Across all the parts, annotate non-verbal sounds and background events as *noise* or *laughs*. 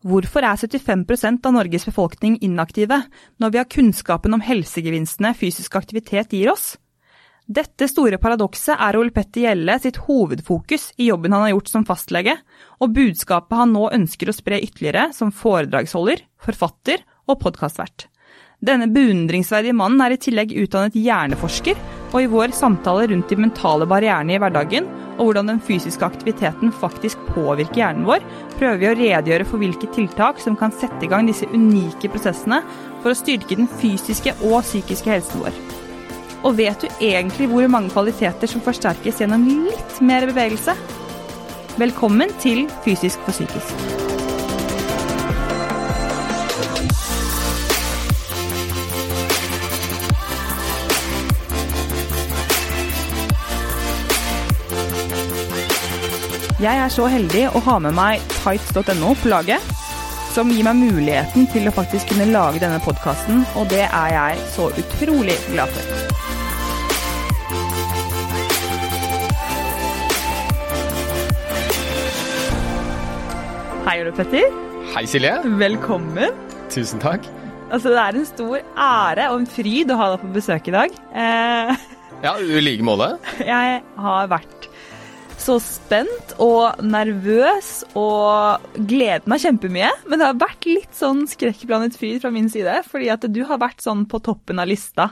Hvorfor er 75% av Norges befolkning inaktive, når vi har kunnskapen om helsegevinstene fysisk aktivitet gir oss? Dette store paradokset er Ole Petter Gjelle sitt hovedfokus i jobben han har gjort som fastlege, og budskapet han nå ønsker å spre ytterligere som foredragsholder, forfatter og podkastvert. Denne beundringsverdige mannen er i tillegg utdannet hjerneforsker, og i vår samtale rundt de mentale barrierene i hverdagen, og hvordan den fysiske aktiviteten faktisk påvirker hjernen vår, prøver vi å redegjøre for hvilke tiltak som kan sette i gang disse unike prosessene for å styrke den fysiske og psykiske helsen vår. Og vet du egentlig hvor mange kvaliteter som forsterkes gjennom litt mer bevegelse? Velkommen til Fysisk for psykisk. Jeg er så heldig å ha med meg tights.no på laget, som gir meg muligheten til å faktisk kunne lage denne podkasten, og det er jeg så utrolig glad for. Hei, Ole Petter. Hei, Silje. Velkommen. Tusen takk. Altså, det er en stor ære og en fryd å ha deg på besøk i dag. Eh, Ja, i like måte. *laughs* jeg har vært så spent og nervøs og gledet meg kjempemye. Men det har vært litt sånn skrekkblandet fryd fra min side, fordi at du har vært sånn på toppen av lista.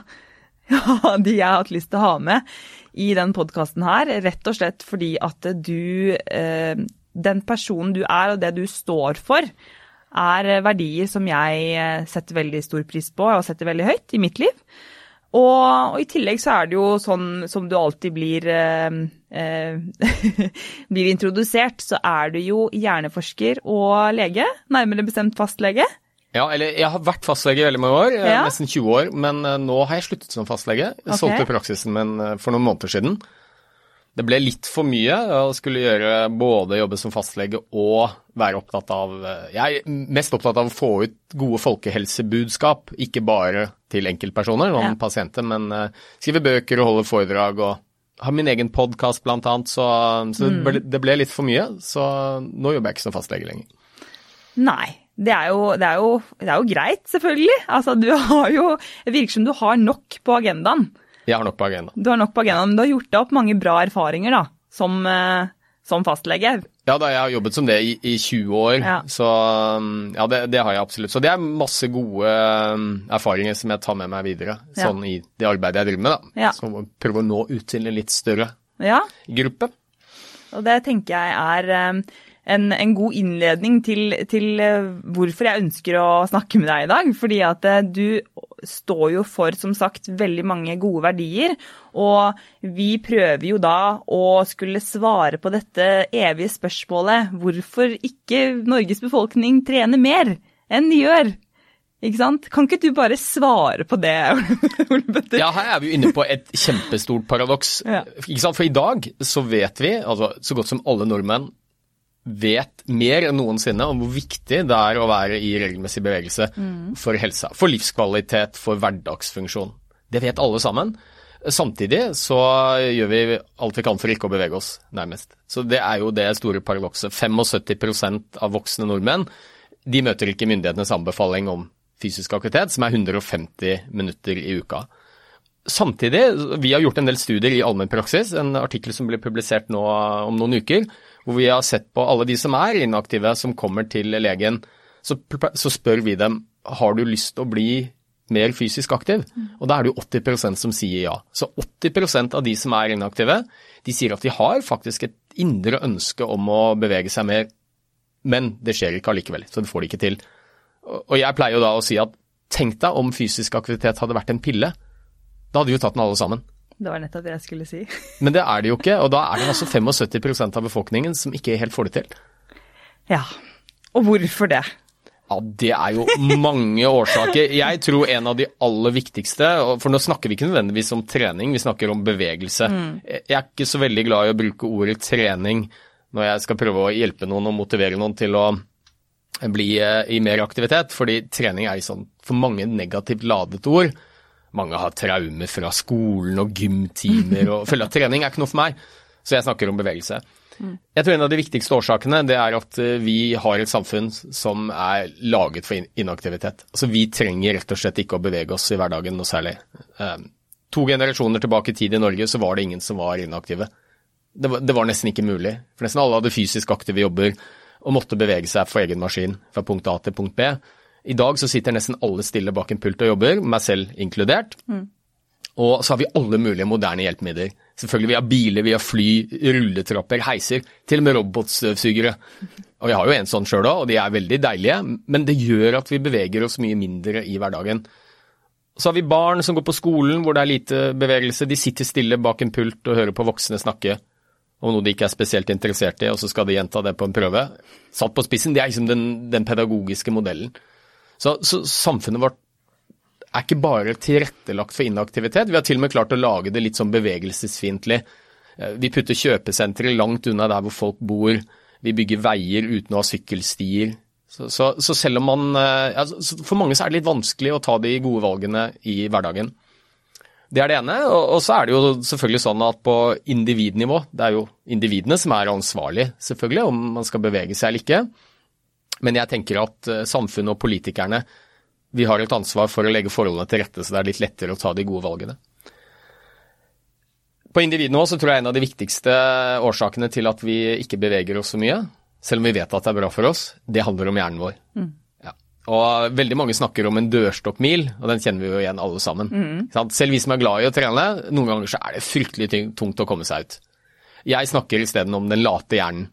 *laughs* De jeg har hatt lyst til å ha med i den podkasten her, rett og slett fordi at du eh, Den personen du er og det du står for, er verdier som jeg eh, setter veldig stor pris på og setter veldig høyt i mitt liv. Og, og, i tillegg så er det jo sånn som du alltid blir eh, eh, *laughs* blir introdusert, så er du jo hjerneforsker og lege, nærmere bestemt fastlege. Ja, eller jeg har vært fastlege i veldig mange år, eh, Ja. nesten 20 år, men eh, nå har jeg sluttet som fastlege. Jeg solgte praksisen min for noen måneder siden. Det ble litt for mye å skulle gjøre både jobbe som fastlege og være opptatt av eh, Jeg er mest opptatt av å få ut gode folkehelsebudskap, ikke bare til enkeltpersoner, noen Ja. pasienter, men eh, skrive bøker og holde foredrag og har min egen podkast blant annet, så, så Mm. det, ble, det ble litt for mye. Så nå jobber jeg ikke som fastlege lenger. Nei. Det er, jo, det, er jo, det er jo greit, selvfølgelig. Altså, du har jo virker som du har nok på agendaen. Jeg har nok på agendaen. Du har nok på agendaen, men du har gjort deg opp mange bra erfaringer da, som, eh, som fastlege. Ja, da jeg har jobbet som det i, i 20 år, Ja. så um, ja, det, det har jeg absolutt. Så det er masse gode um, erfaringer som jeg tar med meg videre, Ja. sånn i det arbeidet jeg driver med, da. Ja. Så prøve å nå ut til en litt større Ja, gruppe. Og det tenker jeg er eh, en, en god innledning til, til eh, hvorfor jeg ønsker å snakke med deg i dag. Fordi at eh, du står jo for, som sagt, veldig mange gode verdier. Og vi prøver jo da å skulle svare på dette evige spørsmålet hvorfor ikke Norges befolkning trener mer enn de gjør? Ikke sant? Kan ikke du bare svare på det, *laughs* Ole Petter? Ja, her er vi jo inne på et kjempestort paradoks. Ja. For i dag så vet vi, altså så godt som alle nordmenn, vet mer enn noensinne om hvor viktig det er å være i regelmessig bevegelse for helsa, for livskvalitet, for hverdagsfunksjon. Det vet alle sammen. Samtidig så gjør vi alt vi kan for ikke å bevege oss, nærmest. Så det er jo det store paradokset. 75% av voksne nordmenn de møter ikke myndighetenes anbefaling om fysisk aktivitet, som er 150 minutter i uka. Samtidig, vi har gjort en del studier i allmennpraksis, en artikkel som blir publisert nå om noen uker, hvor vi har sett på alle de som er inaktive, som kommer til legen. Så, så spør vi dem har du lyst til å bli mer fysisk aktiv, og da er det jo 80% som sier ja. Så 80% av de som er inaktive, de sier at de har faktisk et indre ønske om å bevege seg mer, men det skjer ikke allikevel, så det får de ikke til. Og jeg pleier jo da å si at tenk deg om fysisk aktivitet hadde vært en pille. Da hadde vi jo tatt den alle sammen. Det var nettopp det jeg skulle si. *laughs* Men det er det jo ikke, og da er det altså 75% av befolkningen som ikke helt får det til. Ja. Og hvorfor det? Ja, Det er jo mange årsaker. Jeg tror en av de aller viktigste, for nå snakker vi ikke nødvendigvis om trening, vi snakker om bevegelse. Jeg er ikke så veldig glad i å bruke ordet trening når jeg skal prøve å hjelpe noen og motivere noen til å bli eh, i mer aktivitet, fordi trening er sånn for mange negativt ladet ord. Mange har traumer fra skolen og gymtimer og føler at trening er ikke noe for meg, så jeg snakker om bevegelse. Jeg tror en av de viktigste årsakene det er at eh, vi har et samfunn som er laget for inaktivitet. Altså Vi trenger rett og slett ikke å bevege oss i hverdagen noe særlig. Um, to generasjoner tilbake i tid i Norge så var det ingen som var inaktive. Det var, det var nesten ikke mulig. For nesten alle hadde fysisk aktive jobber og måtte bevege seg for egen maskin fra punkt A til punkt B. I dag så sitter nesten alle stille bak en pult og jobber, meg selv inkludert. Mm. Og så har vi alle mulige moderne hjelpemidler. Selvfølgelig, Vi har biler, vi har fly, rulletrapper, heiser, til og med robotstøvsugere. Og Vi har jo en sånn sjøl òg, og de er veldig deilige, men det gjør at vi beveger oss mye mindre i hverdagen. Så har vi barn som går på skolen hvor det er lite bevegelse. De sitter stille bak en pult og hører på voksne snakke om noe de ikke er spesielt interessert i, og så skal de gjenta det på en prøve. Satt på spissen, det er liksom den, den pedagogiske modellen. Så, så, samfunnet vårt er ikke bare tilrettelagt for inaktivitet, vi har til og med klart å lage det litt sånn bevegelsesfiendtlig. Eh, vi putter kjøpesentre langt unna der hvor folk bor, vi bygger veier uten å ha sykkelstier. Så, så, så selv om man altså, For mange så er det litt vanskelig å ta de gode valgene i hverdagen. Det er det ene. Og, og så er det jo selvfølgelig sånn at på individnivå, det er jo individene som er ansvarlig, selvfølgelig, om man skal bevege seg eller ikke. Men jeg tenker at eh, samfunnet og politikerne vi har et ansvar for å legge forholdene til rette så det er litt lettere å ta de gode valgene. På individnivå så tror jeg en av de viktigste årsakene til at vi ikke beveger oss så mye, selv om vi vet at det er bra for oss, det handler om hjernen vår. Mm. Ja. Og veldig mange snakker om en dørstokkmil, og den kjenner vi jo igjen alle sammen. Mm. Selv vi som er glad i å trene, noen ganger så er det fryktelig tungt å komme seg ut. Jeg snakker isteden om den late hjernen.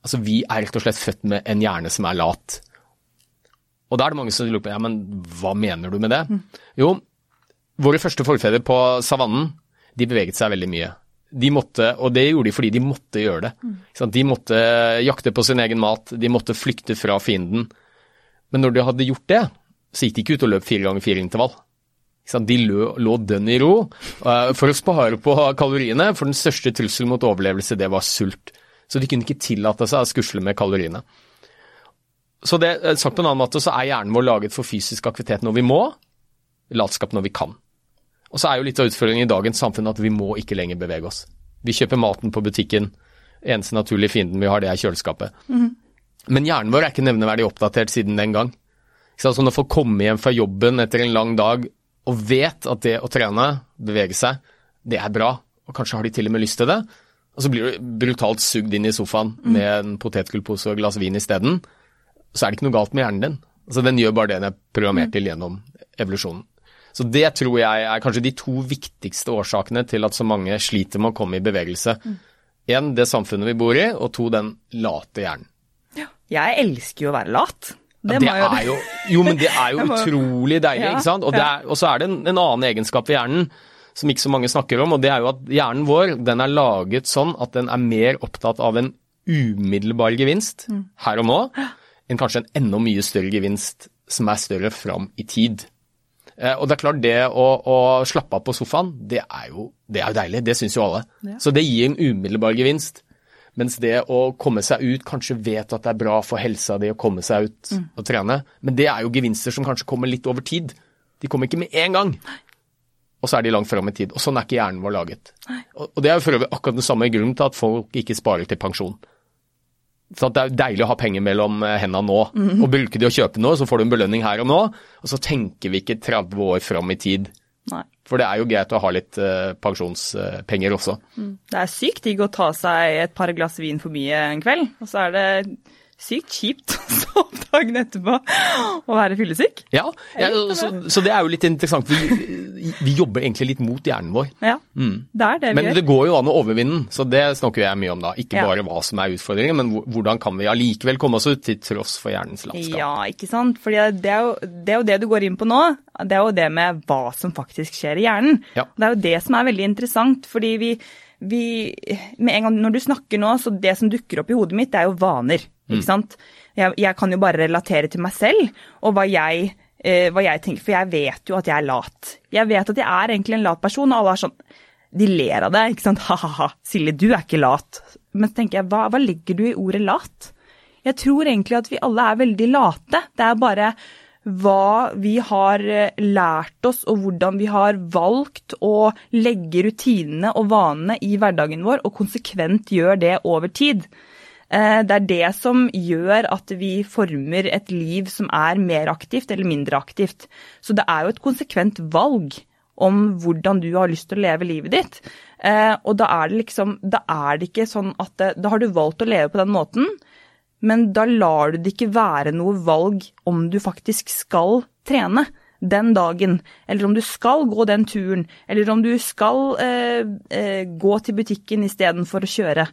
Altså, vi er rett og slett født med en hjerne som er lat. Og da er det mange som lurer på ja, men hva mener du med det? Mm. Jo, våre første forfedre på savannen, de beveget seg veldig mye. De måtte, og det gjorde de fordi de måtte gjøre det. Mm. De måtte jakte på sin egen mat, de måtte flykte fra fienden. Men når de hadde gjort det, så gikk de ikke ut og løp fire ganger fire intervall. De lå, lå dønn i ro uh, for å spare på kaloriene, for den største trusselen mot overlevelse, det var sult. Så de kunne ikke tillate seg å skusle med kaloriene. Så det, eh, sagt på en annen måte så er hjernen vår laget for fysisk aktivitet når vi må, latskap når vi kan. Og så er jo litt av utfordringen i dagens samfunn at vi må ikke lenger bevege oss. Vi kjøper maten på butikken, eneste naturlige fienden vi har, det er kjøleskapet. Mm. Men hjernen vår er ikke nevneverdig oppdatert siden den gang. Så når folk kommer hjem fra jobben etter en lang dag og vet at det å trene, bevege seg, det er bra, og kanskje har de til og med lyst til det, og så blir du brutalt sugd inn i sofaen mm. med en potetgullpose og et glass vin isteden, så er det ikke noe galt med hjernen din. Altså, den gjør bare det den er programmert mm. til gjennom evolusjonen. Så det tror jeg er kanskje de to viktigste årsakene til at så mange sliter med å komme i bevegelse. Én, mm. det samfunnet vi bor i, og to, den late hjernen. Ja. Jeg elsker jo å være lat. Det, ja, det er jo, jo, men det er *laughs* jo utrolig deilig, ikke sant. Og, er, og, så er det en, en, annen egenskap ved hjernen som ikke så mange snakker om, og det er jo at hjernen vår den er laget sånn at den er mer opptatt av en umiddelbar gevinst mm. her og nå enn kanskje en enda mye større gevinst som er større fram i tid. Eh, og det er klart, det å, å slappe av på sofaen, det er jo, det er jo deilig. Det syns jo alle. Ja. Så det gir en umiddelbar gevinst. Mens det å komme seg ut, kanskje vet at det er bra for helsa di å komme seg ut mm. og trene, men det er jo gevinster som kanskje kommer litt over tid. De kommer ikke med en gang. Og så er de langt fram i tid. Og sånn er ikke hjernen vår laget. Og, og det er jo for øvrig akkurat den samme grunnen til at folk ikke sparer til pensjon. Så det er deilig å ha penger mellom eh, hendene nå. Mm. Og bruke de å kjøpe noe, så får du en belønning her og nå. Og så tenker vi ikke 30 år fram i tid. Nei. For det er jo greit å ha litt uh, pensjonspenger også. Mm. Det er sykt digg å ta seg et par glass vin for mye en kveld, og så er det sykt kjipt å stå opp dagen etterpå å være fyllesyk. Ja, ja så, så, det er jo litt interessant. Vi, vi jobber egentlig litt mot hjernen vår. Ja, mm. det er det vi men gjør. Men det går jo an å overvinne den, så det snakker jeg mye om da. Ikke ja. bare hva som er utfordringen, men hvordan kan vi allikevel komme oss ut til tross for hjernens latskap. Ja, ikke sant. For det, det, er jo det du går inn på nå. Det er jo det med hva som faktisk skjer i hjernen. Ja. Det er jo det som er veldig interessant, fordi vi, vi Med en gang når du snakker nå, så det som dukker opp i hodet mitt, det er jo vaner. Ikke mm. sant? Jeg, jeg, kan jo bare relatere til meg selv og hva jeg, eh, hva jeg, tenker, for jeg vet jo at jeg er lat. Jeg vet at jeg er egentlig en lat person, og alle er sånn De ler av det, ikke sant. *laughs* Ha-ha-ha, Silje, du er ikke lat. Men så tenker jeg, hva, hva legger du i ordet lat? Jeg tror egentlig at vi alle er veldig late. Det er bare hva vi har eh, lært oss og hvordan vi har valgt å legge rutinene og vanene i hverdagen vår, og konsekvent gjør det over tid. Eh, det er det som gjør at vi former et liv som er mer aktivt eller mindre aktivt. Så det er jo et konsekvent valg om hvordan du har lyst til å leve livet ditt. Eh, og da er det liksom Da er det ikke sånn at Da har du valgt å leve på den måten men da lar du det ikke være noe valg om du faktisk skal trene den dagen, eller om du skal gå den turen, eller om du skal eh, eh, gå til butikken istedenfor å kjøre.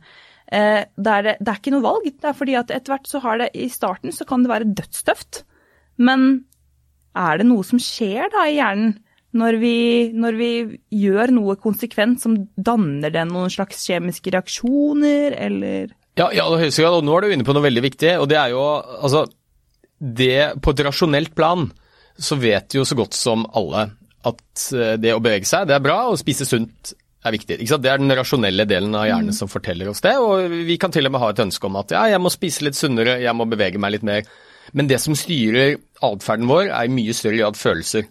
Eh, det, er det, er ikke noe valg. Det er fordi at etter hvert så har det I starten så kan det være dødstøft. Men er det noe som skjer da i hjernen når vi, når vi gjør noe konsekvent som danner det noen slags kjemiske reaksjoner, eller ja, i aller høyeste grad. Og nå er du inne på noe veldig viktig, og det er jo altså det På et rasjonelt plan så vet jo så godt som alle at eh, det å bevege seg, det er bra, og spise sunt er viktig. Det er den rasjonelle delen av hjernen mm. som forteller oss det, og vi kan til og med ha et ønske om at ja, jeg må spise litt sunnere, jeg må bevege meg litt mer. Men det som styrer atferden vår, er i mye større grad følelser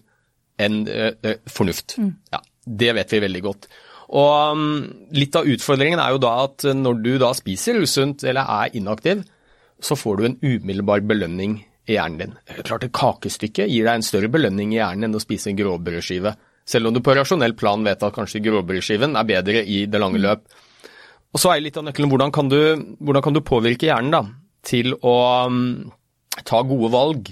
enn øh, fornuft. Mm. Ja, det vet vi veldig godt. Og um, Litt av utfordringen er jo da at når du da spiser usunt eller er inaktiv, så får du en umiddelbar belønning i hjernen din. Klart Et kakestykke gir deg en større belønning i hjernen enn å spise en gråbrødskive. Selv om du på rasjonell plan vet at kanskje gråbrødskiven er bedre i det lange løp. Og så er litt av nøkkelen hvordan kan du, hvordan kan du påvirke hjernen da, til å um, ta gode valg,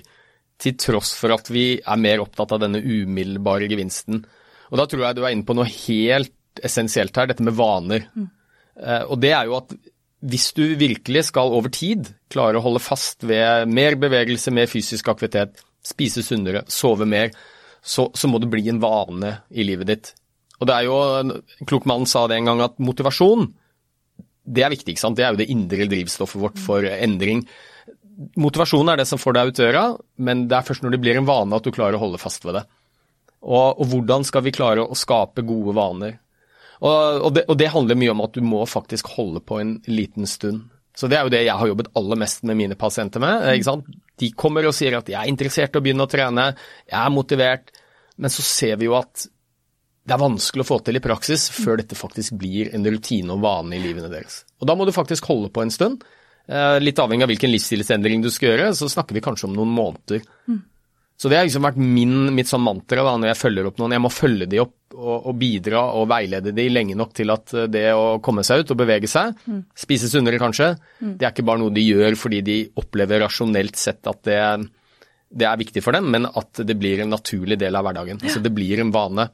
til tross for at vi er mer opptatt av denne umiddelbare gevinsten. Og Da tror jeg du er inne på noe helt essensielt her, dette med vaner. Mm. Og det er jo at hvis du virkelig skal over tid klare å holde fast ved mer bevegelse, mer fysisk aktivitet, spise sunnere, sove mer, så, så må det bli en vane i livet ditt. Og det er jo, En klok mann sa det en gang at motivasjon det er viktig. ikke sant? Det er jo det indre drivstoffet vårt for endring. Motivasjon er det som får deg ut døra, men det er først når det blir en vane at du klarer å holde fast ved det. Og, og hvordan skal vi klare å skape gode vaner? Og, og, det, og, det, handler mye om at du må faktisk holde på en liten stund. Så Det er jo det jeg har jobbet aller mest med mine pasienter med. ikke sant? De kommer og sier at de er interessert i å begynne å trene, jeg er motivert, men så ser vi jo at det er vanskelig å få til i praksis før dette faktisk blir en rutine og vane i livene deres. Og Da må du faktisk holde på en stund. Eh, litt avhengig av hvilken livsstilsendring du skal gjøre, så snakker vi kanskje om noen måneder. Så det har liksom vært min, mitt sånn mantra da, når jeg følger opp noen. Jeg må følge de opp og, og, bidra og veilede de lenge nok til at eh, det å komme seg ut og bevege seg, mm. spise sunnere kanskje, mm. det er ikke bare noe de gjør fordi de opplever rasjonelt sett at det, det, er viktig for dem, men at det blir en naturlig del av hverdagen. Altså det blir en vane.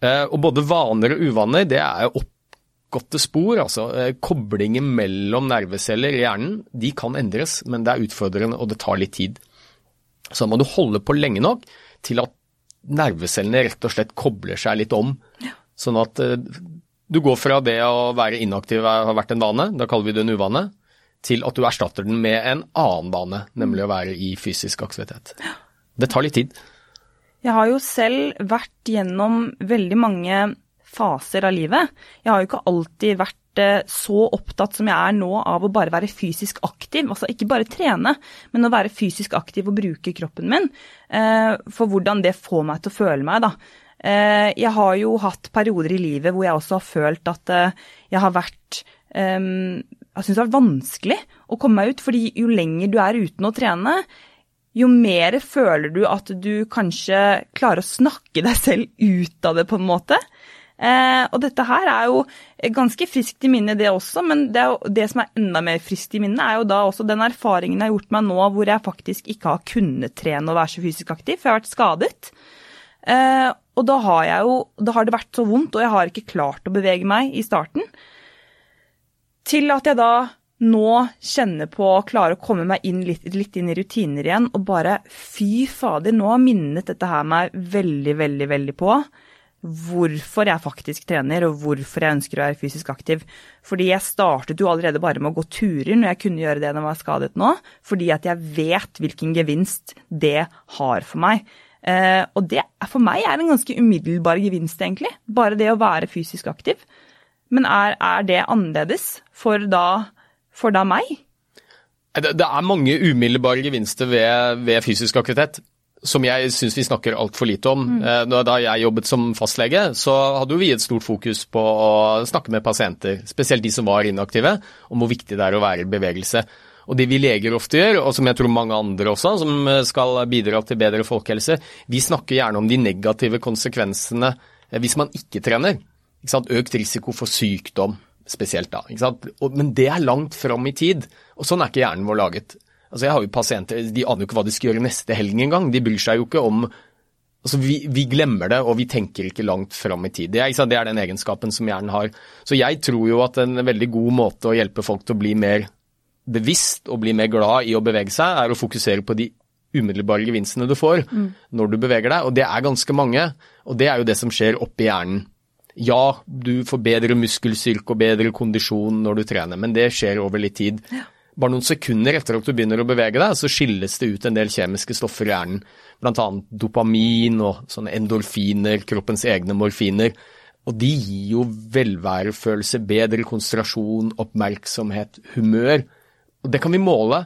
Eh, og både vaner og uvaner, det er jo oppgåtte spor. altså eh, Koblinger mellom nerveceller i hjernen, de kan endres, men det er utfordrende og det tar litt tid. Så må du holde på lenge nok til at nervecellene rett og slett kobler seg litt om. Ja. Sånn at uh, du går fra det å være inaktiv har vært en vane, da kaller vi det en uvane, til at du erstatter den med en annen vane, nemlig å være i fysisk aktivitet. Ja. Det tar litt tid. Jeg har jo selv vært gjennom veldig mange faser av livet. Jeg har jo ikke alltid vært så opptatt som jeg er nå av å bare være fysisk aktiv. Altså ikke bare trene, men å være fysisk aktiv og bruke kroppen min. Eh, for hvordan det får meg til å føle meg, da. Eh, jeg har jo hatt perioder i livet hvor jeg også har følt at eh, jeg har vært Jeg syns det har vært vanskelig å komme meg ut, fordi jo lenger du er uten å trene, jo mer føler du at du kanskje klarer å snakke deg selv ut av det, på en måte. Eh, og dette her er jo ganske friskt i minnet, det også, men det, jo, det, som er enda mer friskt i minnet, er jo da også den erfaringen jeg har gjort meg nå hvor jeg faktisk ikke har kunnet trene og være så fysisk aktiv, for jeg har vært skadet. Eh, og da har, jo, da har det vært så vondt, og jeg har ikke klart å bevege meg i starten. Til at jeg da nå kjenner på å klare å komme meg inn litt, litt, inn i rutiner igjen, og bare fy fader, nå har minnet dette her meg veldig, veldig, veldig på hvorfor jeg faktisk trener, og hvorfor jeg ønsker å være fysisk aktiv. Fordi jeg startet jo allerede bare med å gå turer når jeg kunne gjøre det når jeg var skadet nå, fordi at jeg vet hvilken gevinst det har for meg. Eh, og det for meg er en ganske umiddelbar gevinst, egentlig. Bare det å være fysisk aktiv. Men er, er det annerledes for da, for da meg? Det, det, er mange umiddelbare gevinster ved, ved fysisk aktivitet. Som jeg syns vi snakker altfor lite om. Mm. Da jeg jobbet som fastlege, så hadde vi et stort fokus på å snakke med pasienter, spesielt de som var inaktive, om hvor viktig det er å være i bevegelse. Og det vi leger ofte gjør, og som jeg tror mange andre også, som skal bidra til bedre folkehelse, vi snakker gjerne om de negative konsekvensene hvis man ikke trener. Ikke Økt risiko for sykdom spesielt da. Men det er langt fram i tid, og sånn er ikke hjernen vår laget. Altså Jeg har jo pasienter, de aner jo ikke hva de skal gjøre neste helg engang. De bryr seg jo ikke om Altså vi, vi, glemmer det, og vi tenker ikke langt fram i tid. Det er, det er, den egenskapen som hjernen har. Så jeg tror jo at en veldig god måte å hjelpe folk til å bli mer bevisst og bli mer glad i å bevege seg, er å fokusere på de umiddelbare gevinstene du får mm. når du beveger deg. Og det er ganske mange. Og det er jo det som skjer oppi hjernen. Ja, du får bedre muskelstyrke og bedre kondisjon når du trener, men det skjer over litt tid. Ja bare noen sekunder etter at du begynner å bevege deg, så skilles det ut en del kjemiske stoffer i hjernen. Blant annet dopamin og sånne endorfiner, kroppens egne morfiner. Og de gir jo velværefølelse, bedre konsentrasjon, oppmerksomhet, humør. Og det kan vi måle.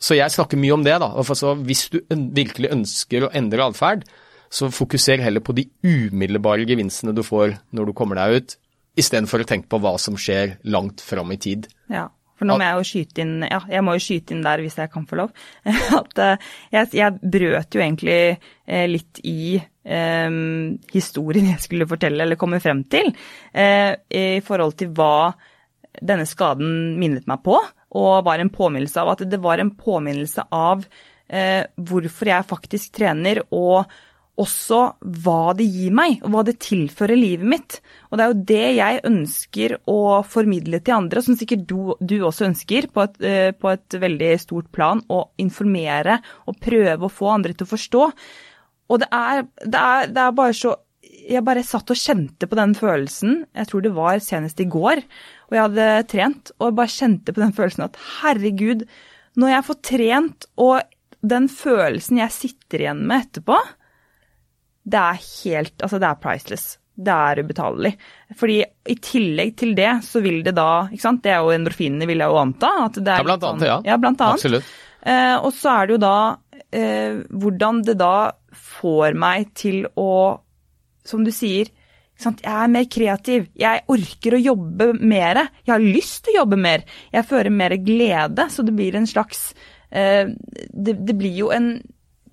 Så jeg snakker mye om det, da. Altså, hvis du virkelig ønsker å endre atferd, så fokuser heller på de umiddelbare gevinstene du får når du kommer deg ut, istedenfor å tenke på hva som skjer langt fram i tid. Ja. For nå må jeg jo skyte inn ja, jeg må jo skyte inn der hvis jeg kan få lov. *laughs* At eh, jeg, jeg brøt jo egentlig eh, litt i eh, historien jeg skulle fortelle eller komme frem til, eh, i forhold til hva denne skaden minnet meg på, og var en påminnelse av at det var en påminnelse av eh, hvorfor jeg faktisk trener, og også hva det gir meg, og hva det tilfører livet mitt. Og det er jo det jeg ønsker å formidle til andre, som sikkert du, du også ønsker på et, uh, på et, veldig stort plan, å informere og prøve å få andre til å forstå. Og det er, det er, det er bare så Jeg bare satt og kjente på den følelsen, jeg tror det var senest i går, og jeg hadde trent, og jeg bare kjente på den følelsen at herregud, når jeg får trent, og den følelsen jeg sitter igjen med etterpå, det er helt Altså, det er priceless. Det er ubetalelig. Fordi i tillegg til det, så vil det da ikke sant, Det er jo endorfinene, vil jeg jo anta. At det er ja, blant annet. Sånn, ja. ja, blant annet. Absolutt. Eh, og så er det jo da eh, hvordan det da får meg til å, som du sier jeg er mer kreativ. Jeg orker å jobbe mer. Jeg har lyst til å jobbe mer. Jeg fører mer glede, så det blir en slags eh, det, det, blir jo en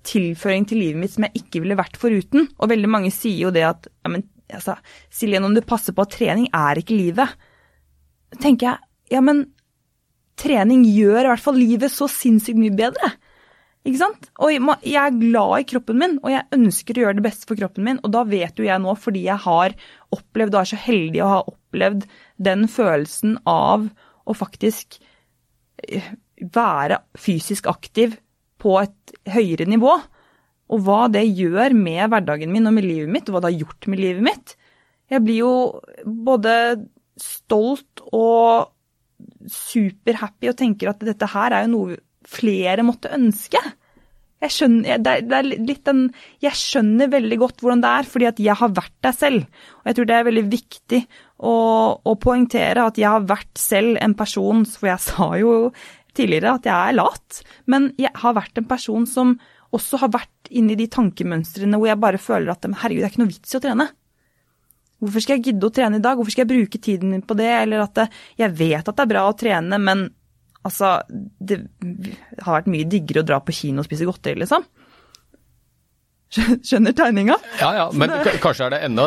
tilføring til livet mitt som jeg ikke ville vært foruten. Og veldig mange sier jo det at ja, men altså, Siljen, om du passer på at trening er ikke livet. Tenker jeg ja, men trening gjør i hvert fall livet så sinnssykt mye bedre. Ikke sant? Og jeg er glad i kroppen min, og jeg ønsker å gjøre det beste for kroppen min. Og da vet jo jeg nå, fordi jeg har opplevd og er så heldig å ha opplevd den følelsen av å faktisk eh, være fysisk aktiv på et høyere nivå. Og hva det gjør med hverdagen min og med livet mitt, og hva det har gjort med livet mitt. Jeg blir jo både stolt og superhappy og tenker at dette her er jo noe flere måtte ønske. Jeg skjønner, det er, litt den, jeg skjønner veldig godt hvordan det er, fordi at jeg har vært der selv. Og jeg tror det er veldig viktig å, å poengtere at jeg har vært selv en person For jeg sa jo tidligere at jeg er lat, men jeg har vært en person som også har vært inni de tankemønstrene hvor jeg bare føler at herregud, det er ikke noe vits i å trene. Hvorfor skal jeg gidde å trene i dag, hvorfor skal jeg bruke tiden min på det, eller at jeg vet at det er bra å trene, men altså Det har vært mye diggere å dra på kino og spise godteri, liksom. Skjønner tegninga? Ja, ja, men det... kanskje er det enda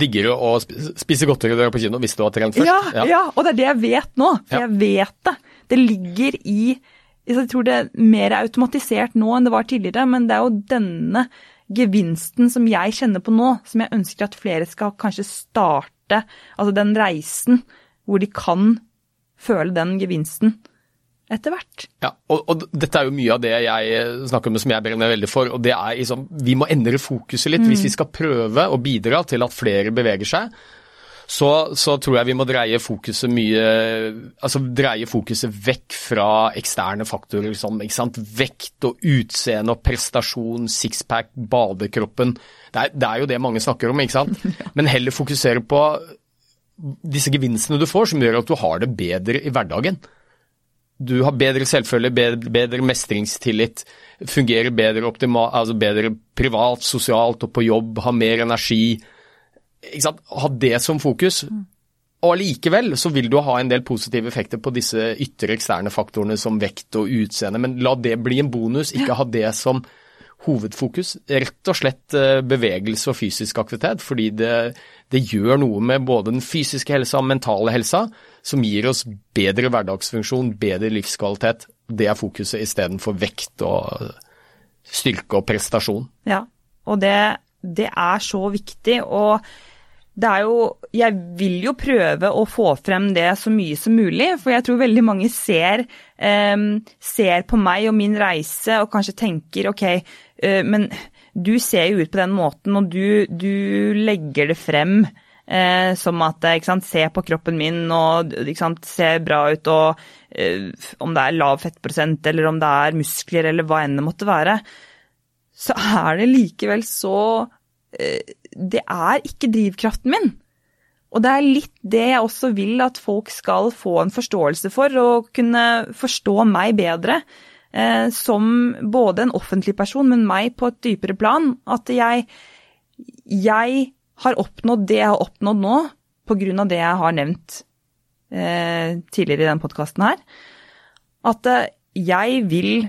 diggere å spise godteri og dra på kino hvis du har trent først? Ja, ja. ja, og det er det jeg vet nå. For ja. jeg vet det. Det ligger i Jeg tror det er mer automatisert nå enn det var tidligere, men det er jo denne gevinsten som jeg kjenner på nå, som jeg ønsker at flere skal kanskje starte, altså den reisen hvor de kan føle den gevinsten etter hvert. Ja, og, og, dette er jo mye av det jeg snakker om som jeg brenner veldig for. og det er liksom, Vi må endre fokuset litt. Mm. Hvis vi skal prøve å bidra til at flere beveger seg, så, så, tror jeg vi må dreie fokuset mye Altså dreie fokuset vekk fra eksterne faktorer som sant, vekt og utseende og prestasjon, sixpack, badekroppen. Det er, det er, jo det mange snakker om, ikke sant. *laughs* Men heller fokusere på disse gevinstene du får som gjør at du har det bedre i hverdagen. du har bedre selvfølge, bedre, bedre mestringstillit, fungerer bedre, optimal, altså bedre privat, sosialt og på jobb, har mer energi. Ha det som fokus. Og allikevel så vil du ha en del positive effekter på disse ytre eksterne faktorene som vekt og utseende, men la det bli en bonus, ikke ha det som hovedfokus. Rett og slett eh, bevegelse og fysisk aktivitet, fordi det, det gjør noe med både den fysiske helsa og mentale helsa, som gir oss bedre hverdagsfunksjon, bedre livskvalitet. Det er fokuset istedenfor vekt og styrke og prestasjon. Ja, og det, det er så viktig. og det er jo Jeg vil jo prøve å få frem det så mye som mulig, for jeg tror veldig mange ser, um, ser på meg og min reise og kanskje tenker ok, uh, men du ser jo ut på den måten, og du, du legger det frem Uh, som at ikke sant, se på kroppen min og sant, se bra ut, og uh, om det er lav fettprosent eller om det er muskler eller hva enn det måtte være, så er det likevel så eh, det er ikke drivkraften min. Og det er litt det jeg også vil at folk skal få en forståelse for, og kunne forstå meg bedre. Eh, som både en offentlig person, men meg på et dypere plan. At jeg, jeg har oppnådd det jeg har oppnådd nå, av det jeg har nevnt eh, tidligere i denne podkasten her. At eh, jeg vil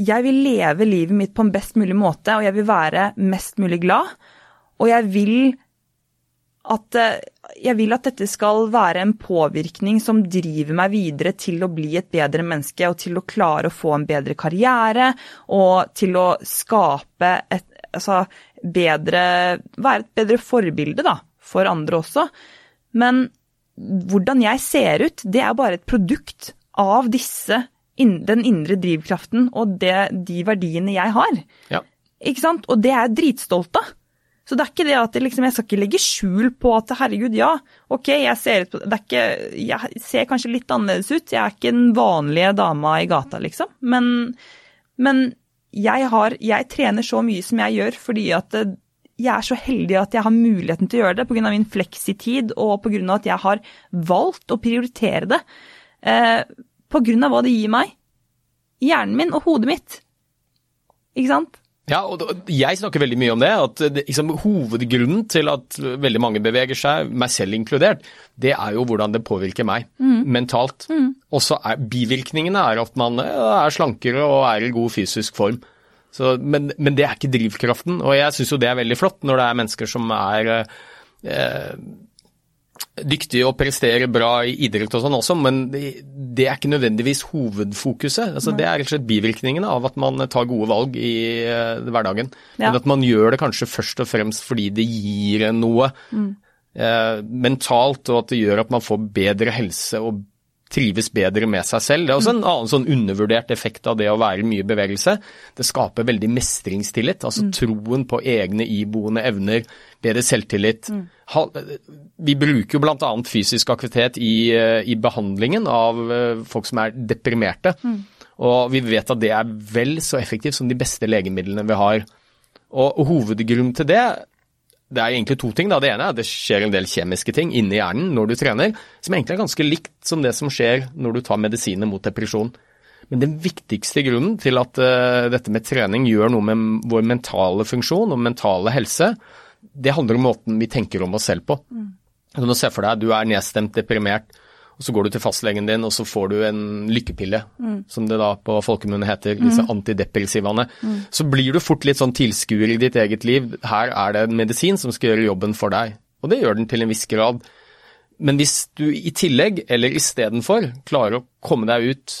jeg vil leve livet mitt på en best mulig måte, og jeg vil være mest mulig glad. Og jeg vil at, jeg vil at dette skal være en påvirkning som driver meg videre til å bli et bedre menneske og til å klare å få en bedre karriere og til å skape et altså, bedre Være et bedre forbilde da, for andre også. Men hvordan jeg ser ut, det er bare et produkt av disse, den indre drivkraften og det, de verdiene jeg har. Ja. Ikke sant? Og det er jeg dritstolt av. Så det er ikke det at jeg, liksom, jeg skal ikke legge skjul på at herregud, ja, ok, jeg ser, er ikke, jeg ser kanskje litt annerledes ut. Jeg er ikke den vanlige dama i gata, liksom. Men, men jeg, har, jeg trener så mye som jeg gjør fordi at jeg er så heldig at jeg har muligheten til å gjøre det pga. min fleksitid og pga. at jeg har valgt å prioritere det. Eh, pga. hva det gir meg. Hjernen min og hodet mitt. Ikke sant? Ja, og jeg snakker veldig mye om det. at liksom, Hovedgrunnen til at veldig mange beveger seg, meg selv inkludert, det er jo hvordan det påvirker meg mm. mentalt. Mm. Og så er bivirkningene er at man er slankere og er i god fysisk form. Så, men, men, det er ikke drivkraften, og jeg syns jo det er veldig flott når det er mennesker som er eh, dyktig og presterer bra i idrett og sånn også, men det er ikke nødvendigvis hovedfokuset. Altså, det er rett og slett bivirkningene av at man tar gode valg i uh, hverdagen. Ja. Men at man gjør det kanskje først og fremst fordi det gir en noe mm. uh, mentalt, og at det gjør at man får bedre helse og trives bedre med seg selv. Det er også en annen sånn undervurdert effekt av det å være mye bevegelse. Det skaper veldig mestringstillit, altså mm. troen på egne iboende evner, bedre selvtillit. Mm. Vi bruker jo bl.a. fysisk aktivitet i, eh, i, behandlingen av eh, folk som er deprimerte. Mm. Og vi vet at det er vel så effektivt som de beste legemidlene vi har. Og, og hovedgrunnen til det det er egentlig to ting. Da. Det ene er at det skjer en del kjemiske ting inni hjernen når du trener, som egentlig er ganske likt som det som skjer når du tar medisiner mot depresjon. Men den viktigste grunnen til at uh, dette med trening gjør noe med vår mentale funksjon og mentale helse, det handler om måten vi tenker om oss selv på. Mm. Du ser for deg du er nedstemt, deprimert, og så går du til fastlegen din, og så får du en lykkepille, mm. som det da på folkemunne heter, disse mm. antidepressivaene. Mm. Så blir du fort litt sånn tilskuer i ditt eget liv. Her er det en medisin som skal gjøre jobben for deg. Og det gjør den til en viss grad. Men hvis du i tillegg, eller istedenfor, klarer å komme deg ut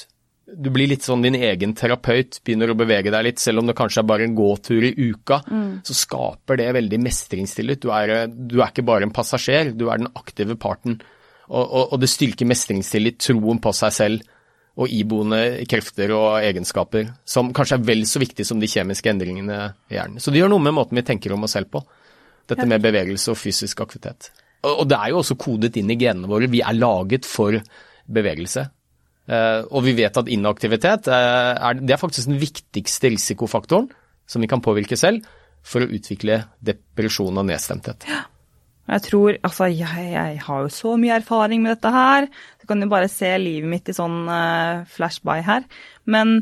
du blir litt sånn din egen terapeut, begynner å bevege deg litt, selv om det kanskje er bare en gåtur i uka, mm. så skaper det veldig mestringstillit. Du er, du er ikke bare en passasjer, du er den aktive parten. Og, og, og det styrker mestringstillit, troen på seg selv og iboende krefter og egenskaper, som kanskje er vel så viktig som de kjemiske endringene i hjernen. Så det gjør noe med måten vi tenker om oss selv på, dette med bevegelse og fysisk aktivitet. Og det er jo også kodet inn i genene våre. Vi er laget for bevegelse. Eh, og vi vet at inaktivitet eh, er, det er faktisk den viktigste risikofaktoren som vi kan påvirke selv for å utvikle depresjon og nedstemthet. Ja. Jeg tror Altså, jeg, jeg, har jo så mye erfaring med dette her. Du kan jo bare se livet mitt i sånn uh, flashby her. Men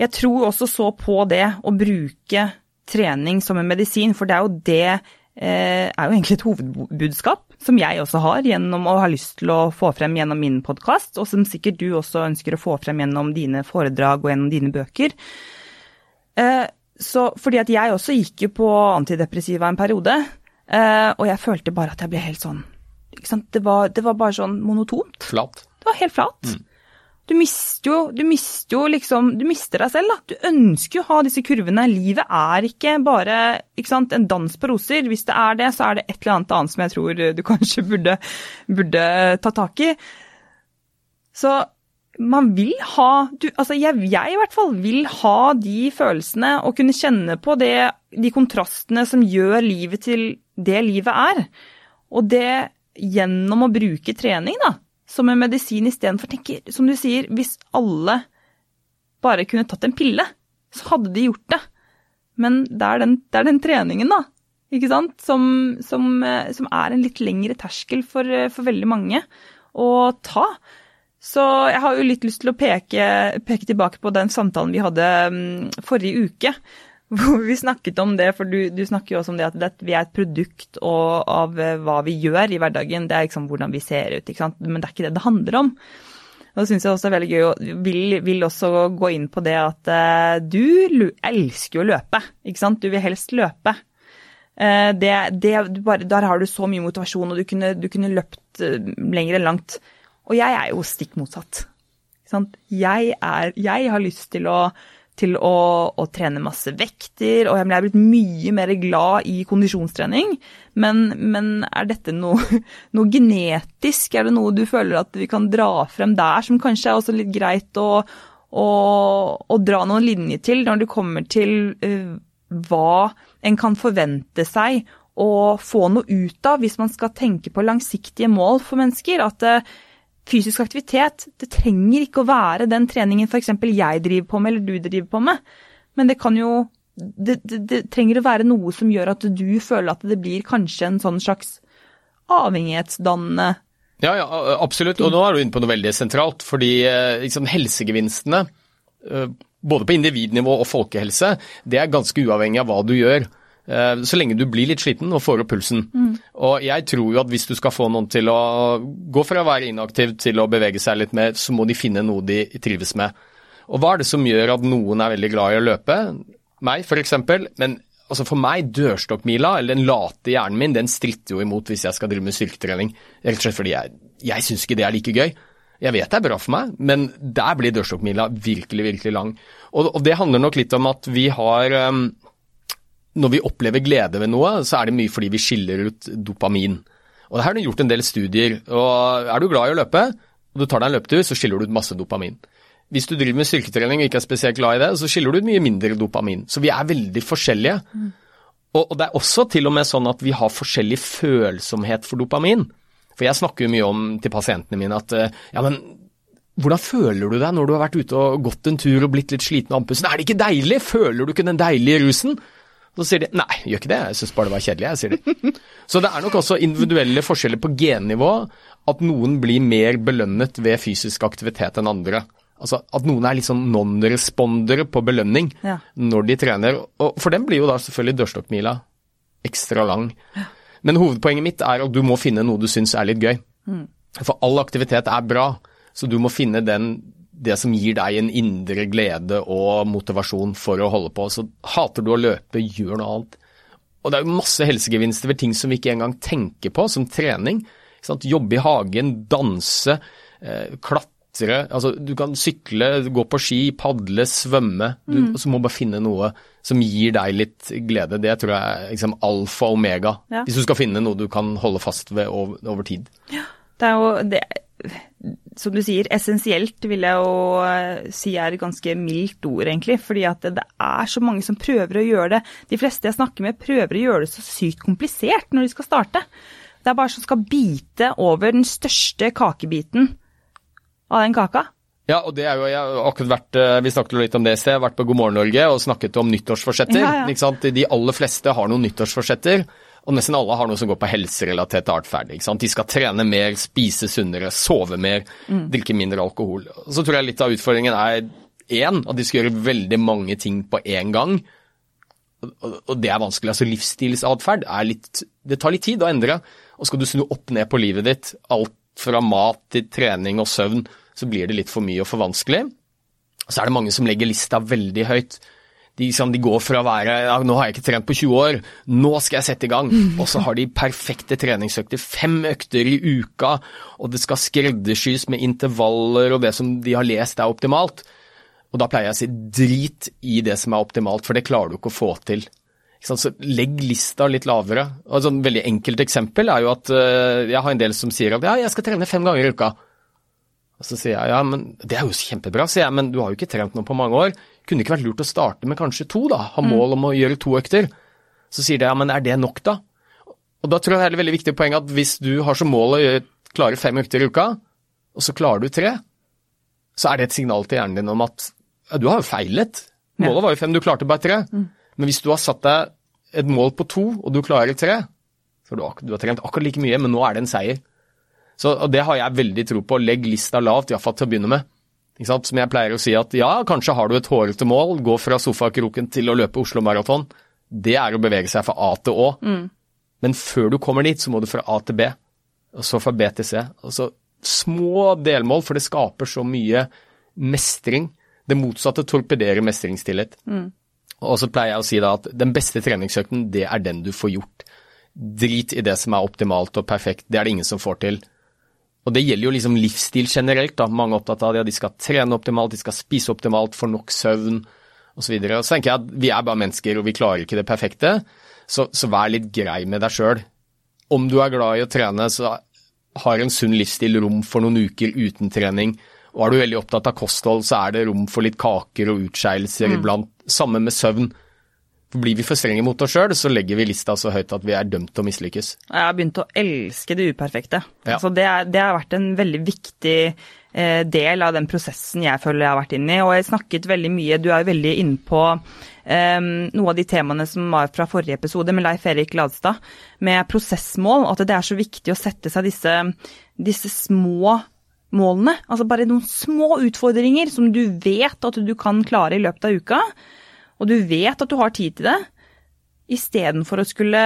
jeg tror også så på det å bruke trening som en medisin, for det er jo det eh, er jo egentlig et hovedbudskap som jeg også har gjennom å ha lyst til å få frem gjennom min podkast, og som sikkert du også ønsker å få frem gjennom dine foredrag og gjennom dine bøker. Eh, så fordi at jeg også gikk jo på antidepressiva en periode, eh, og jeg følte bare at jeg ble helt sånn det var, det var, bare sånn monotont. Flat. Det var helt flat. Mm. Du mister jo, du mister jo liksom Du mister deg selv, da. Du ønsker jo å ha disse kurvene. Livet er ikke bare ikke sant, en dans på roser. Hvis det er det, så er det et eller annet annet som jeg tror du kanskje burde, burde ta tak i. Så man vil ha du, Altså jeg, jeg, i hvert fall vil ha de følelsene og kunne kjenne på det, de kontrastene som gjør livet til det livet er. Og det gjennom å bruke trening, da som en medisin istedenfor tenker, som du sier, hvis alle bare kunne tatt en pille, så hadde de gjort det. Men det er den, det er den treningen, da, ikke sant, som, som, eh, som, er en litt lengre terskel for, eh, for, veldig mange å ta. Så jeg har jo litt lyst til å peke, peke tilbake på den samtalen vi hadde um, forrige uke, vi snakket om det, for du, du snakker jo også om det at vi er et produkt og, av eh, hva vi gjør i hverdagen. Det er liksom hvordan vi ser ut, ikke sant? men det er ikke det det handler om. Og det syns jeg også er veldig gøy, og vil, vil også gå inn på det at uh, du elsker jo å løpe, ikke sant. Du vil helst løpe. Uh, det, det, bare, der har du så mye motivasjon, og du kunne, du kunne løpt uh, lenger enn langt. Og jeg er jo stikk motsatt. Ikke sant? Jeg, er, jeg har lyst til å til å, å, trene masse vekter, og jeg er blitt mye mer glad i kondisjonstrening. Men, men er dette noe, *laughs* noe, genetisk? Er det noe du føler at vi kan dra frem der, som kanskje er også litt greit å, å, å dra noen linjer til, når det kommer til uh, hva en kan forvente seg å få noe ut av hvis man skal tenke på langsiktige mål for mennesker? At uh, fysisk aktivitet, det trenger ikke å være den treningen f.eks. jeg driver på med eller du driver på med, men det kan jo det, det, det, trenger å være noe som gjør at du føler at det blir kanskje en sånn slags avhengighetsdannende Ja, ja, absolutt. Og nå er du inne på noe veldig sentralt. Fordi eh, liksom, helsegevinstene, eh, både på individnivå og folkehelse, det er ganske uavhengig av hva du gjør. Eh, så lenge du blir litt sliten og får opp pulsen. Mm. Og jeg tror jo at hvis du skal få noen til å gå fra å være inaktiv til å bevege seg litt mer, så må de finne noe de trives med. Og hva er det som gjør at noen er veldig glad i å løpe? Meg, f.eks. Men altså for meg, dørstokkmila, eller den late hjernen min, den stritter jo imot hvis jeg skal drive med styrketrening. Rett og slett fordi jeg, jeg syns ikke det er like gøy. Jeg vet det er bra for meg, men der blir dørstokkmila virkelig, virkelig lang. Og, og, det handler nok litt om at vi har um, når vi opplever glede ved noe, så er det mye fordi vi skiller ut dopamin. Og det her har du gjort en del studier. og Er du glad i å løpe, og du tar deg en løpetur, så skiller du ut masse dopamin. Hvis du driver med styrketrening og ikke er spesielt glad i det, så skiller du ut mye mindre dopamin. Så vi er veldig forskjellige. Mm. Og, og, det er også til og med sånn at vi har forskjellig følsomhet for dopamin. For jeg snakker jo mye om til pasientene mine at eh, ja, men hvordan føler du deg når du har vært ute og gått en tur og blitt litt sliten av andpusten? Er det ikke deilig? Føler du ikke den deilige rusen? Så sier de nei, gjør ikke det, jeg syns bare det var kjedelig, jeg, sier de. *laughs* Så det er nok også individuelle forskjeller på gennivå, at noen blir mer belønnet ved fysisk aktivitet enn andre. Altså At noen er litt sånn non-respondere på belønning ja. når de trener. Og For dem blir jo da selvfølgelig dørstokkmila ekstra lang. Men hovedpoenget mitt er at du må finne noe du syns er litt gøy. Mm. For all aktivitet er bra, så du må finne den det som gir deg en indre glede og motivasjon for å holde på. Så hater du å løpe, gjør noe annet. Og det er jo masse helsegevinster ved ting som vi ikke engang tenker på, som trening. Jobbe i hagen, danse, eh, klatre. Altså, du kan sykle, gå på ski, padle, svømme. Du mm. så må bare finne noe som gir deg litt glede. Det tror jeg er liksom alfa og omega. Ja. Hvis du skal finne noe du kan holde fast ved over, over tid. Ja, det er jo det som du sier, essensielt vil jeg jo eh, si er et ganske mildt ord, egentlig. Fordi at det er så mange som prøver å gjøre det. De fleste jeg snakker med, prøver å gjøre det så sykt komplisert når de skal starte. Det er bare som skal bite over den største kakebiten av den kaka. Ja, og det er jo, jeg har akkurat vært, eh, Vi snakket litt om det i sted. Vært på God morgen Norge og snakket om nyttårsforsetter. Ja, ja. De aller fleste har noen nyttårsforsetter. Og nesten alle har noe som går på helserelatert atferd. De skal trene mer, spise sunnere, sove mer, drikke mindre alkohol. Så tror jeg litt av utfordringen er én, at de skal gjøre veldig mange ting på én gang. Og, det er vanskelig. altså Livsstilsatferd er Det tar litt tid å endre. Og skal du snu opp ned på livet ditt, alt fra mat til trening og søvn, så blir det litt for mye og for vanskelig. Så er det mange som legger lista veldig høyt. De, liksom, de går fra å være ja, 'nå har jeg ikke trent på 20 år, nå skal jeg sette i gang', *laughs* og så har de perfekte treningsøkter. Fem økter i uka, og det skal skreddersys med intervaller og det som de har lest er optimalt. Og da pleier jeg å si drit i det som er optimalt, for det klarer du ikke å få til. Så legg lista litt lavere. Og Et veldig enkelt eksempel er jo at uh, jeg har en del som sier at ja, jeg skal trene fem ganger i uka. Og så sier jeg ja, men det er jo kjempebra, sier jeg, men du har jo ikke trent noe på mange år. Kunne det ikke vært lurt å starte med kanskje to, da? Ha mål om å gjøre to økter. Så sier de ja, men er det nok, da? Og da tror jeg det er et veldig viktig poeng at hvis du har som mål å klare fem økter i uka, og så klarer du tre, så er det et signal til hjernen din om at ja, du har jo feilet. Målet var jo fem, du klarte bare tre. Men hvis du har satt deg et mål på to, og du klarer tre, så har du, du har trent akkurat like mye, men nå er det en seier. Så og Det har jeg veldig tro på. Legg lista lavt, iallfall til å begynne med. Som jeg pleier å si at ja, kanskje har du et hårete mål, gå fra sofakroken til å løpe Oslo Maraton. Det er å bevege seg fra A til Å. Men før du kommer dit, så må du fra A til B, og så fra B til C. Altså små delmål, for det skaper så mye mestring. Det motsatte torpederer mestringstillit. Og så pleier jeg å si da at den beste treningsøkten, det er den du får gjort. Drit i det som er optimalt og perfekt, det er det ingen som får til. Og det gjelder jo liksom livsstil generelt. da. Mange er opptatt av det, at de skal trene optimalt, de skal spise optimalt, få nok søvn osv. Så, videre. så tenker jeg at vi er bare mennesker, og vi klarer ikke det perfekte. Så, så vær litt grei med deg sjøl. Om du er glad i å trene, så har en sunn livsstil rom for noen uker uten trening. Og er du veldig opptatt av kosthold, så er det rom for litt kaker og utskeielser iblant. Samme med søvn. Blir vi for strenge mot oss sjøl, så legger vi lista så høyt at vi er dømt til å mislykkes. Jeg har begynt å elske det uperfekte. Ja. Altså det, er, det har vært en veldig viktig eh, del av den prosessen jeg føler jeg har vært inne i. Og jeg snakket veldig mye, du er jo veldig inne på eh, noe av de temaene som var fra forrige episode med Leif Erik Ladstad, med prosessmål. At det er så viktig å sette seg disse, disse små målene. Altså bare noen små utfordringer som du vet at du kan klare i løpet av uka. Og du vet at du har tid til det, istedenfor å skulle